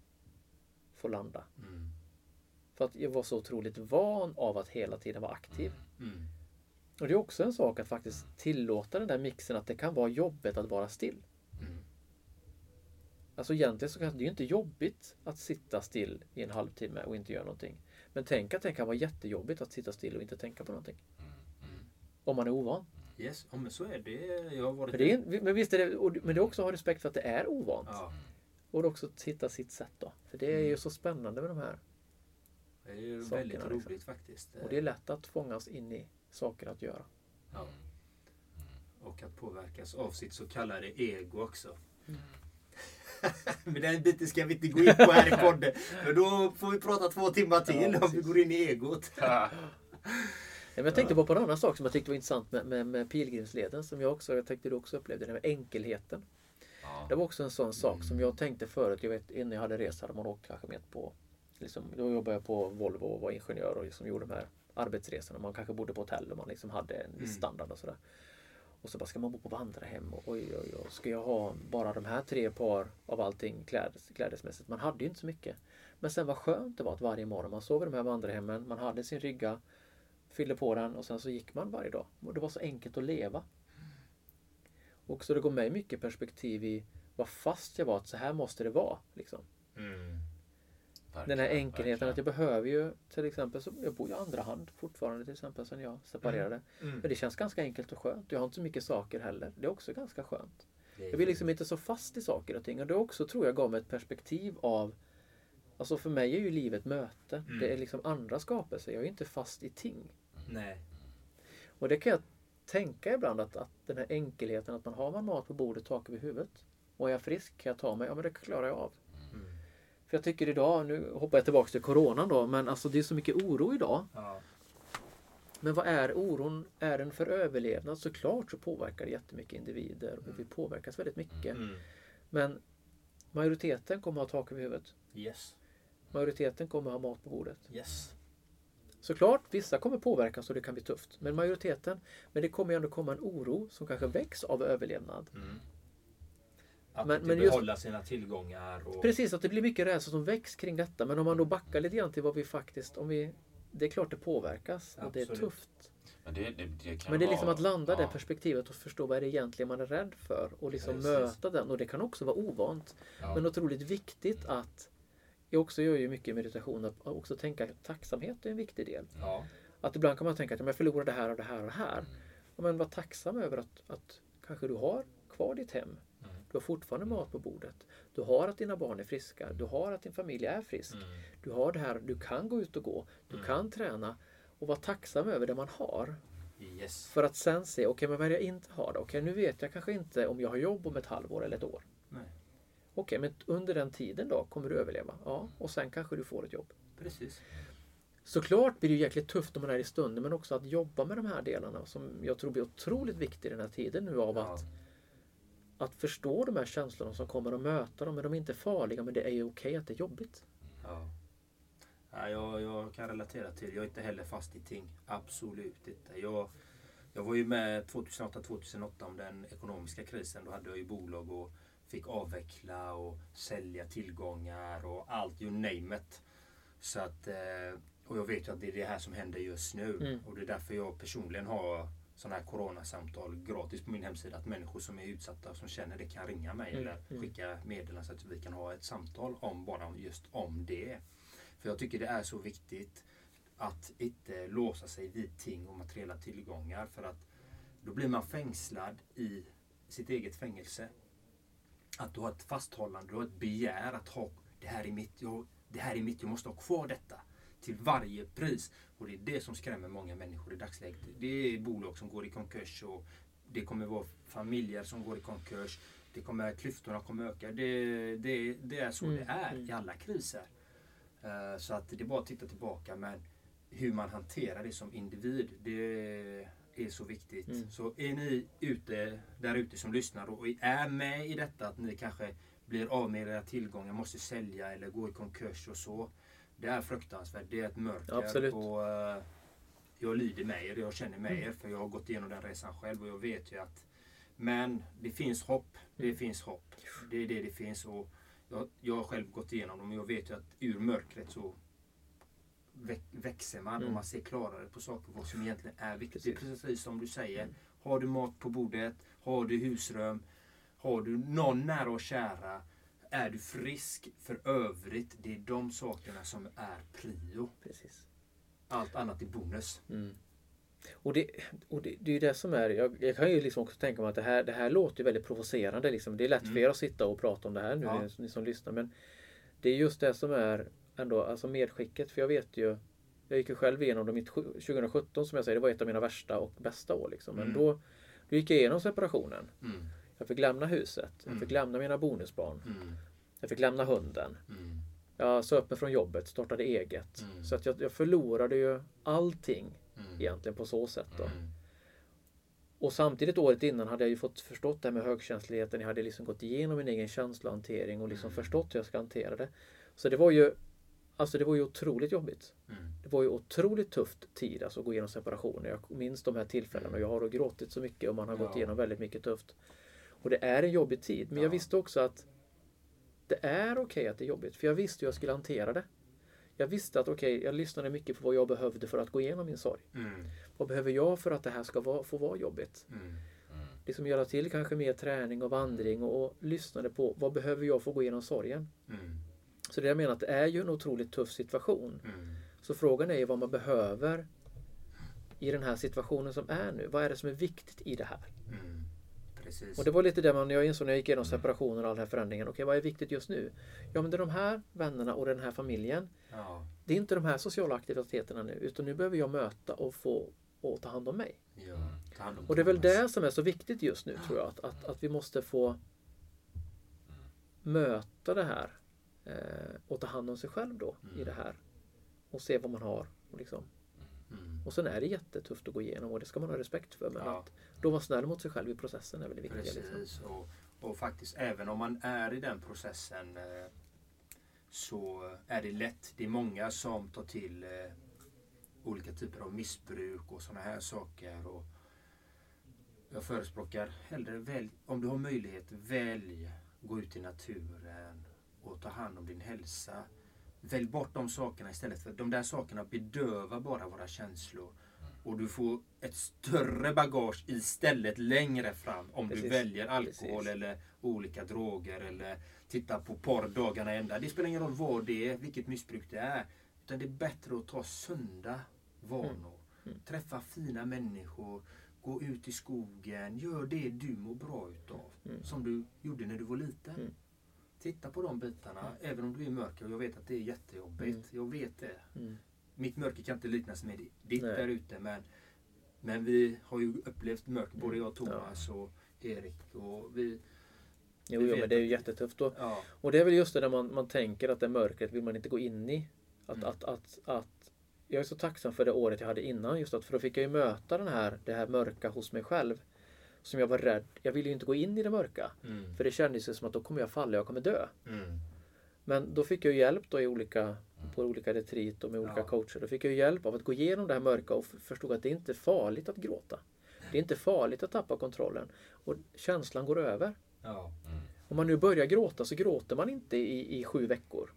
få landa. Mm. För att jag var så otroligt van av att hela tiden vara aktiv. Mm. Och det är också en sak att faktiskt tillåta den där mixen att det kan vara jobbigt att vara still. Mm. Alltså egentligen så kan det ju inte jobbigt att sitta still i en halvtimme och inte göra någonting. Men tänk att det kan vara jättejobbigt att sitta still och inte tänka på någonting. Om man är ovan. Yes, ja, men så är det. Jag har varit Men, det är, men visst är det, och- men det är också att ha respekt för att det är ovant. Ja, Och också hitta sitt sätt då. För det är ju så spännande med de här. Det är ju Sakerna, väldigt liksom. roligt faktiskt. Och det är lätt att fångas in i saker att göra. Ja. Och att påverkas av sitt så kallade ego också. Men den biten ska vi inte gå in på här i podden. För då får vi prata två timmar till Ja, om vi går in i egot. Ja, men jag tänkte bara på en annan sak som jag tyckte var intressant med, med, med pilgrimsleden. Som jag också jag tänkte du också upplevde, det med enkelheten. Ja. Det var också en sån sak som jag tänkte förut. Jag vet innan jag hade rest hade man åkt kanske med på liksom, Då jobbade jag på Volvo och var ingenjör och liksom gjorde de här arbetsresorna. Man kanske bodde på hotell och man liksom hade en viss Mm. standard och sådär. Och så bara, ska man bo på vandrarhem? Och oj, oj, oj. Ska jag ha bara de här tre par av allting klädes, klädesmässigt? Man hade ju inte så mycket. Men sen vad skönt det var att varje morgon man sov i de här vandrarhemmen. Man hade sin rygga, fyllde på den och sen så gick man varje dag. Och det var så enkelt att leva. Och så det går mig mycket perspektiv i vad fast jag var att så här måste det vara. Liksom. Den här Verkligen, enkelheten att jag verkligen. behöver ju till exempel, så jag bor ju andra hand fortfarande till exempel sen jag separerade. Mm. Men det känns ganska enkelt och skönt. Jag har inte så mycket saker heller. Det är också ganska skönt. Jag blir liksom inte så fast i saker och ting. Och det också tror jag gav mig ett perspektiv av Alltså för mig är ju livet möte. Mm. Det är liksom andra skapelser. Jag är inte fast i ting. Nej. Och det kan jag tänka ibland att, att den här enkelheten att man har man mat på bordet, tak över huvudet. Och är jag frisk kan jag ta mig, ja men det klarar jag av. Mm. För jag tycker idag, nu hoppar jag tillbaka till coronan då, men alltså det är så mycket oro idag. Ja. Men vad är oron? Är den för överlevnad? Såklart så påverkar det jättemycket individer och vi påverkas väldigt mycket. Mm. Men majoriteten kommer ha tak över huvudet. Yes. Majoriteten kommer ha mat på bordet. Yes. Såklart, vissa kommer påverkas och det kan bli tufft. Men majoriteten, men det kommer ju ändå komma en oro som kanske väcks av överlevnad. Mm. Att Men- inte men just- behålla sina tillgångar. Och... Precis, att det blir mycket rädsla som väcks kring detta. Men om man då backar lite grann till vad vi faktiskt, om vi det är klart det påverkas och det är Absolut. tufft. Men det, det, det kan Men det är liksom vara- att landa i det ja. perspektivet och förstå vad är det egentligen man är rädd för och liksom Precis. möta den. Och det kan också vara ovant. Ja. Men otroligt viktigt att jag också gör ju mycket meditation att också tänka att tacksamhet är en viktig del. Ja. Att ibland kan man tänka att om jag förlorar det här och det här och det här. Ja, men var tacksam över att, att kanske du har kvar ditt hem. Mm. Du har fortfarande mat på bordet. Du har att dina barn är friska. Du har att din familj är frisk. Mm. Du har det här, du kan gå ut och gå. Du kan träna. Och vara tacksam över det man har. Yes. För att sen se, okej men vad är det jag inte har då? Okej nu vet jag kanske inte om jag har jobb om ett halvår eller ett år. Okej men under den tiden då kommer du överleva? Ja, och sen kanske du får ett jobb. Precis. Såklart blir det jäkligt tufft när man är i stunden men också att jobba med de här delarna som jag tror blir otroligt viktigt i den här tiden nu av Ja. att, att förstå de här känslorna som kommer och möta dem. Men de är inte farliga men det är ju okej att det är jobbigt. Ja. Ja, jag, jag kan relatera till Jag är inte heller fast i ting. Absolut inte. Jag, jag var ju med 2008-2008 om den ekonomiska krisen. Då hade jag ju bolag och fick avveckla och sälja tillgångar och allt, you name it. Så att, eh, och jag vet ju att det är det här som händer just nu. Mm. Och det är därför jag personligen har sådana här coronasamtal gratis på min hemsida. Att människor som är utsatta och som känner det kan ringa mig Mm, eller mm. skicka meddelanden så att vi kan ha ett samtal om bara just om det. För jag tycker det är så viktigt att inte låsa sig vid ting och materiella tillgångar. För att då blir man fängslad i sitt eget fängelse. Att du har ett fasthållande, du har ett begär att ha det här är mitt, jag, det här är mitt, jag måste ha kvar detta. Till varje pris. Och det är det som skrämmer många människor i dagsläget. Det är bolag som går i konkurs och det kommer vara familjer som går i konkurs. Det kommer, klyftorna kommer öka. Det, det, det är så Mm, det är mm. i alla kriser. Eh, Så att det är bara att titta tillbaka. Men hur man hanterar det som individ, det är så viktigt. Mm. Så är ni ute, där ute som lyssnar och är med i detta att ni kanske blir av med era tillgångar, måste sälja eller gå i konkurs och så. Det är fruktansvärt. Det är ett mörker. Absolut. Och, eh, jag lider med er, jag känner med Mm. er för jag har gått igenom den resan själv och jag vet ju att men det finns hopp. Det Mm. finns hopp. Det är det det finns. Och jag, jag har själv gått igenom dem och jag vet ju att ur mörkret så väx, växer man Mm. och man ser klarare på saker vad som egentligen är viktigt. Det är Precis. precis som du säger. Mm. Har du mat på bordet? Har du husrum? Har du någon nära och kära? Är du frisk för övrigt? Det är de sakerna som är prio. Precis. Allt annat är bonus. Mm. Och, det, och det, det är ju det som är, jag, jag kan ju liksom också tänka mig att det här, det här låter ju väldigt provocerande. Liksom. Det är lätt för Mm. er att sitta och prata om det här nu, Ja. ni, ni som lyssnar. Men det är just det som är ändå alltså medskicket. För jag vet ju, jag gick ju själv igenom det mitt sju- 2017 som jag säger, det var ett av mina värsta och bästa år. Liksom. Men Mm. då, då gick jag igenom separationen. Mm. Jag fick lämna huset, jag Mm. fick lämna mina bonusbarn, Mm. jag fick lämna hunden. Mm. Jag sa upp mig från jobbet, startade eget. Mm. Så att jag, jag förlorade ju allting Mm. egentligen på så sätt. Då. Mm. Och samtidigt året innan hade jag ju fått förstått det här med högkänsligheten. Jag hade liksom gått igenom min egen känslohantering och liksom Mm. förstått hur jag ska hantera det. Så det var ju Alltså det var ju otroligt jobbigt. Mm. Det var ju otroligt tufft tid alltså att gå igenom separationer. Jag minns de här tillfällena och jag har gråtit så mycket och man har gått Ja. igenom väldigt mycket tufft. Och det är en jobbig tid. Men jag Ja. visste också att det är okej att det är jobbigt. För jag visste hur jag skulle hantera det. Jag visste att okej, jag lyssnade mycket på vad jag behövde för att gå igenom min sorg. Mm. Vad behöver jag för att det här ska vara, få vara jobbigt? Mm. liksom göra till kanske mer träning och vandring och, och lyssnade på vad behöver jag för att gå igenom sorgen. Mm. Så det jag menar att det är ju en otroligt tuff situation. Mm. Så frågan är ju vad man behöver i den här situationen som är nu. Vad är det som är viktigt i det här? Mm. Precis. Och det var lite det man, jag insåg när jag gick igenom separationen och all den här förändringen. Okej, vad är viktigt just nu? Ja, men det är de här vännerna och den här familjen. Ja. Det är inte de här sociala aktiviteterna nu, utan nu behöver jag möta och få och ta hand om mig. Ja. Ta hand om Och det är väl det som är så viktigt just nu tror jag. Att, att, att vi måste få möta det här eh, och ta hand om sig själv då i det här. Och se vad man har. Och, liksom. Mm. och sen är det jättetufft att gå igenom och det ska man ha respekt för. Men Ja. att då vara snäll mot sig själv i processen är väl det viktiga. Liksom. Precis. Och, och faktiskt även om man är i den processen eh, så är det lätt. Det är många som tar till eh, olika typer av missbruk och sådana här saker. Och jag förespråkar hellre välj, om du har möjlighet, välj gå ut i naturen och ta hand om din hälsa. Välj bort de sakerna istället för de där sakerna bedövar bara våra känslor. Och du får ett större bagage istället längre fram om du Precis. väljer alkohol Precis. eller olika droger eller tittar på porr dagarna ända. Det spelar ingen roll vad det är, vilket missbruk det är. Utan det är bättre att ta sunda vanor. Mm. Träffa fina människor. Gå ut i skogen, gör det du mår bra utav. Mm. Som du gjorde när du var liten. Mm. Titta på de bitarna, även om du är mörker. Och jag vet att det är jättejobbigt. Jag vet det. Mm. Mitt mörker kan inte liknas med ditt Nej. där ute. Men, men vi har ju upplevt mörker, både jag, Mm. Thomas och Erik. Och vi, Jo, jo men det är ju jättetufft. Och, ja, och det är väl just det där man, man tänker att det mörkret vill man inte gå in i. Att, Mm. att, att, att, jag är så tacksam för det året jag hade innan. Just att, för då fick jag ju möta den här, det här mörka hos mig själv. Som jag var rädd. Jag ville ju inte gå in i det mörka. mm, För det kändes ju som att då kommer jag falla, jag kommer dö. mm, Men då fick jag hjälp då i olika, på olika retreat och med olika Ja. coacher. Då fick jag hjälp av att gå igenom det här mörka och förstod att det är inte farligt att gråta. Det är inte farligt att tappa kontrollen. Och känslan går över. ja, Om man nu börjar gråta så gråter man inte i, i sju veckor.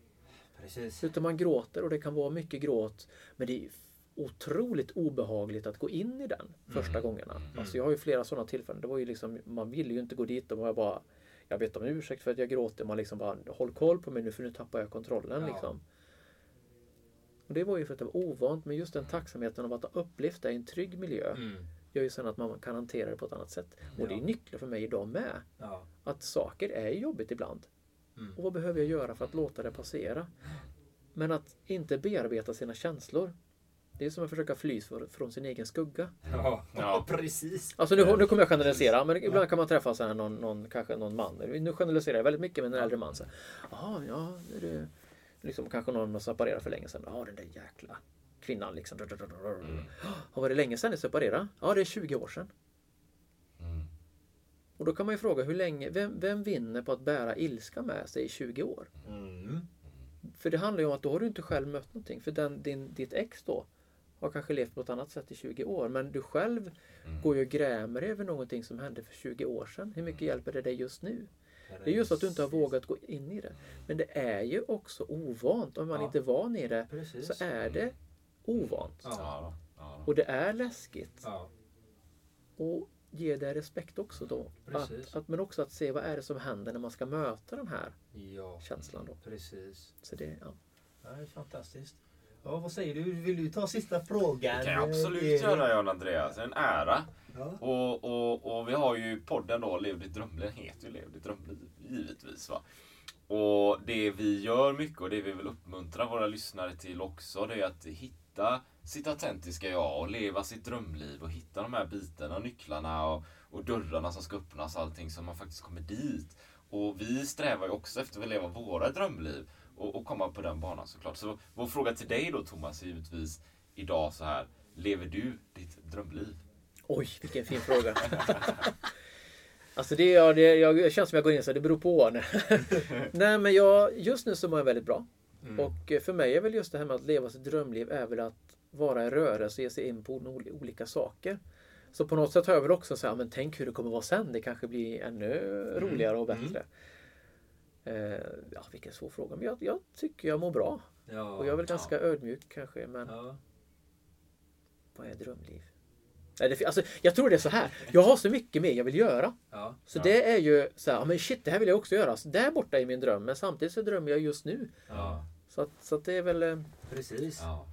precis. Utan man gråter och det kan vara mycket gråt. Men det är otroligt obehagligt att gå in i den första gångerna. Alltså jag har ju flera sådana tillfällen. Det var ju liksom, man ville ju inte gå dit och man bara Jag vet om ursäkt för att jag gråter. Man liksom bara Håll koll på mig nu för nu tappar jag kontrollen. Ja. Liksom. Och det var ju för att det var ovant. Men just den tacksamheten av att ha upplevt det i en trygg miljö. Mm, Gör ju sen att man kan hantera det på ett annat sätt. Och det är Ja. nycklar för mig idag med. ja, Att saker är jobbigt ibland. Mm. Och vad behöver jag göra för att låta det passera? Men att inte bearbeta sina känslor. Det är som att försöka fly för, från sin egen skugga. ja, Ja. precis. Alltså nu, nu kommer jag generalisera, men ibland kan man träffa så här någon, någon, kanske någon man. Nu generaliserar jag väldigt mycket med en äldre man. Så här, Jaha, ja, är det liksom kanske någon har separerat för länge sedan. Ja, den där jäkla kvinnan liksom. Mm. Ja, var det länge sedan ni separerade? Ja, det är 20 år sedan. Mm. Och då kan man ju fråga hur länge, vem, vem vinner på att bära ilska med sig i 20 år? Mm. För det handlar ju om att då har du inte själv mött någonting. För den, din, ditt ex då har kanske levt på ett annat sätt i 20 år. Men du själv Mm. går ju och grämer över någonting som hände för 20 år sedan. Hur mycket hjälper det dig just nu? Det är just att du inte har vågat gå in i det. Men det är ju också ovant. Om man Ja. inte är van i det Precis. så är det ovant. Ja. Och det är läskigt. Ja, Och ge det respekt också då. Att, att, men också att se vad är det som händer när man ska möta den här ja, känslan då. precis. Så det. Ja, det är fantastiskt. Ja, vad säger du? Vill du ta sista frågan? Det kan jag absolut Erik? göra Jan Andreas. En ära. Ja. Och, och, och vi har ju podden då, Lev ditt drömliv. Den heter ju Lev ditt drömliv, givetvis. Va? Och det vi gör mycket och det vi vill uppmuntra våra lyssnare till också, det är att hitta sitt autentiska jag och leva sitt drömliv och hitta de här bitarna, nycklarna och, och dörrarna som ska öppnas, allting så man faktiskt kommer dit. Och vi strävar ju också efter att leva våra drömliv och, och komma på den banan såklart. Så vår fråga till dig då Thomas är givetvis idag så här, lever du ditt drömliv? Oj, vilken fin fråga. alltså det, ja, det jag, jag känns som jag går in så det beror på. Nej men jag, just nu så mår jag väldigt bra. Mm. Och eh, för mig är väl just det här med att leva sitt drömliv är väl att vara i rörelse och ge sig in på ol- olika saker. Så på något sätt har jag väl också så här, men tänk hur det kommer vara sen. Det kanske blir ännu roligare och bättre. Eh, ja, vilken svår fråga. Men jag, jag tycker jag mår bra. Ja. Och jag är väl ganska ödmjuk kanske. Men Ja. vad är drömliv? Alltså, jag tror det är så här. Jag har så mycket mer jag vill göra. Ja. Så det är ju så här, ja, men shit, det här vill jag också göra. Så där borta är min dröm. Men samtidigt så drömmer jag just nu. ja. Så, att, så att det är väl... eh, Precis. Ja.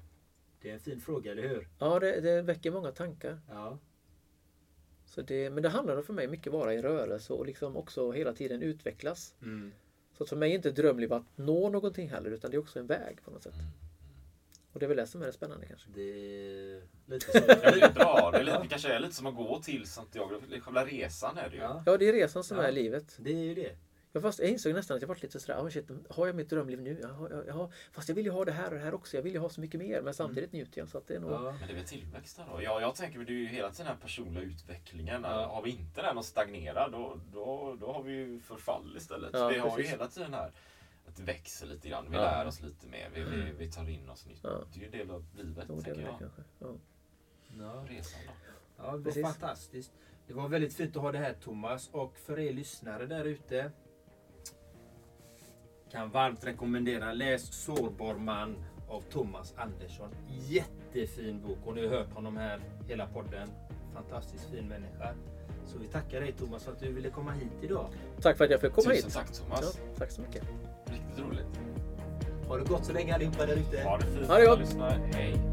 Det är en fin fråga, eller hur? Ja, det, det väcker många tankar. Ja. Så det, men det handlar för mig mycket vara i rörelse och liksom också hela tiden utvecklas. Mm. Så för mig är inte drömliv att nå någonting heller utan det är också en väg på något sätt. Och det är väl det som är det spännande kanske. Det är lite så. Ja, det är bra. Det, är lite, det kanske är lite som att gå till Santiago. Själva resan är det ju. Ja. Ja, det är resan som Ja. är livet. Det är ju det. Ja, fast jag insåg nästan att jag varit lite sådär, oh shit, har jag mitt drömliv nu? Ja, ja, ja, fast jag vill ju ha det här och det här också. Jag vill ju ha så mycket mer. Men samtidigt njuter jag. Så att det är nog... Ja. Men det är väl tillväxten då? Ja, jag tänker att det är ju hela tiden den här personliga utvecklingen. Ja. Har vi inte den och stagnerar då, då, då har vi ju förfall istället. Ja, vi har ju hela tiden här att det växer lite grann. Vi Ja. lär oss lite mer. Vi, vi, vi tar in oss nytt. Ja. Det är ju en del av livet, Jo, tänker jag. kanske. Ja. Ja. Resan då. Ja, det var Precis. fantastiskt. Det var väldigt fint att ha det här Thomas. Och för er lyssnare där ute. Kan varmt rekommendera läs Sårbar man av Thomas Andersson. Jättefin bok och ni har hört honom här hela podden. Fantastiskt fin människa. Så vi tackar dig Thomas för att du ville komma hit idag. Tack för att jag fick komma Tusen hit. tack Thomas. Ja, tack så mycket. Riktigt roligt. Ha det gott så länge allihopa där ute. Ha det fint. Ha det gott. Hej.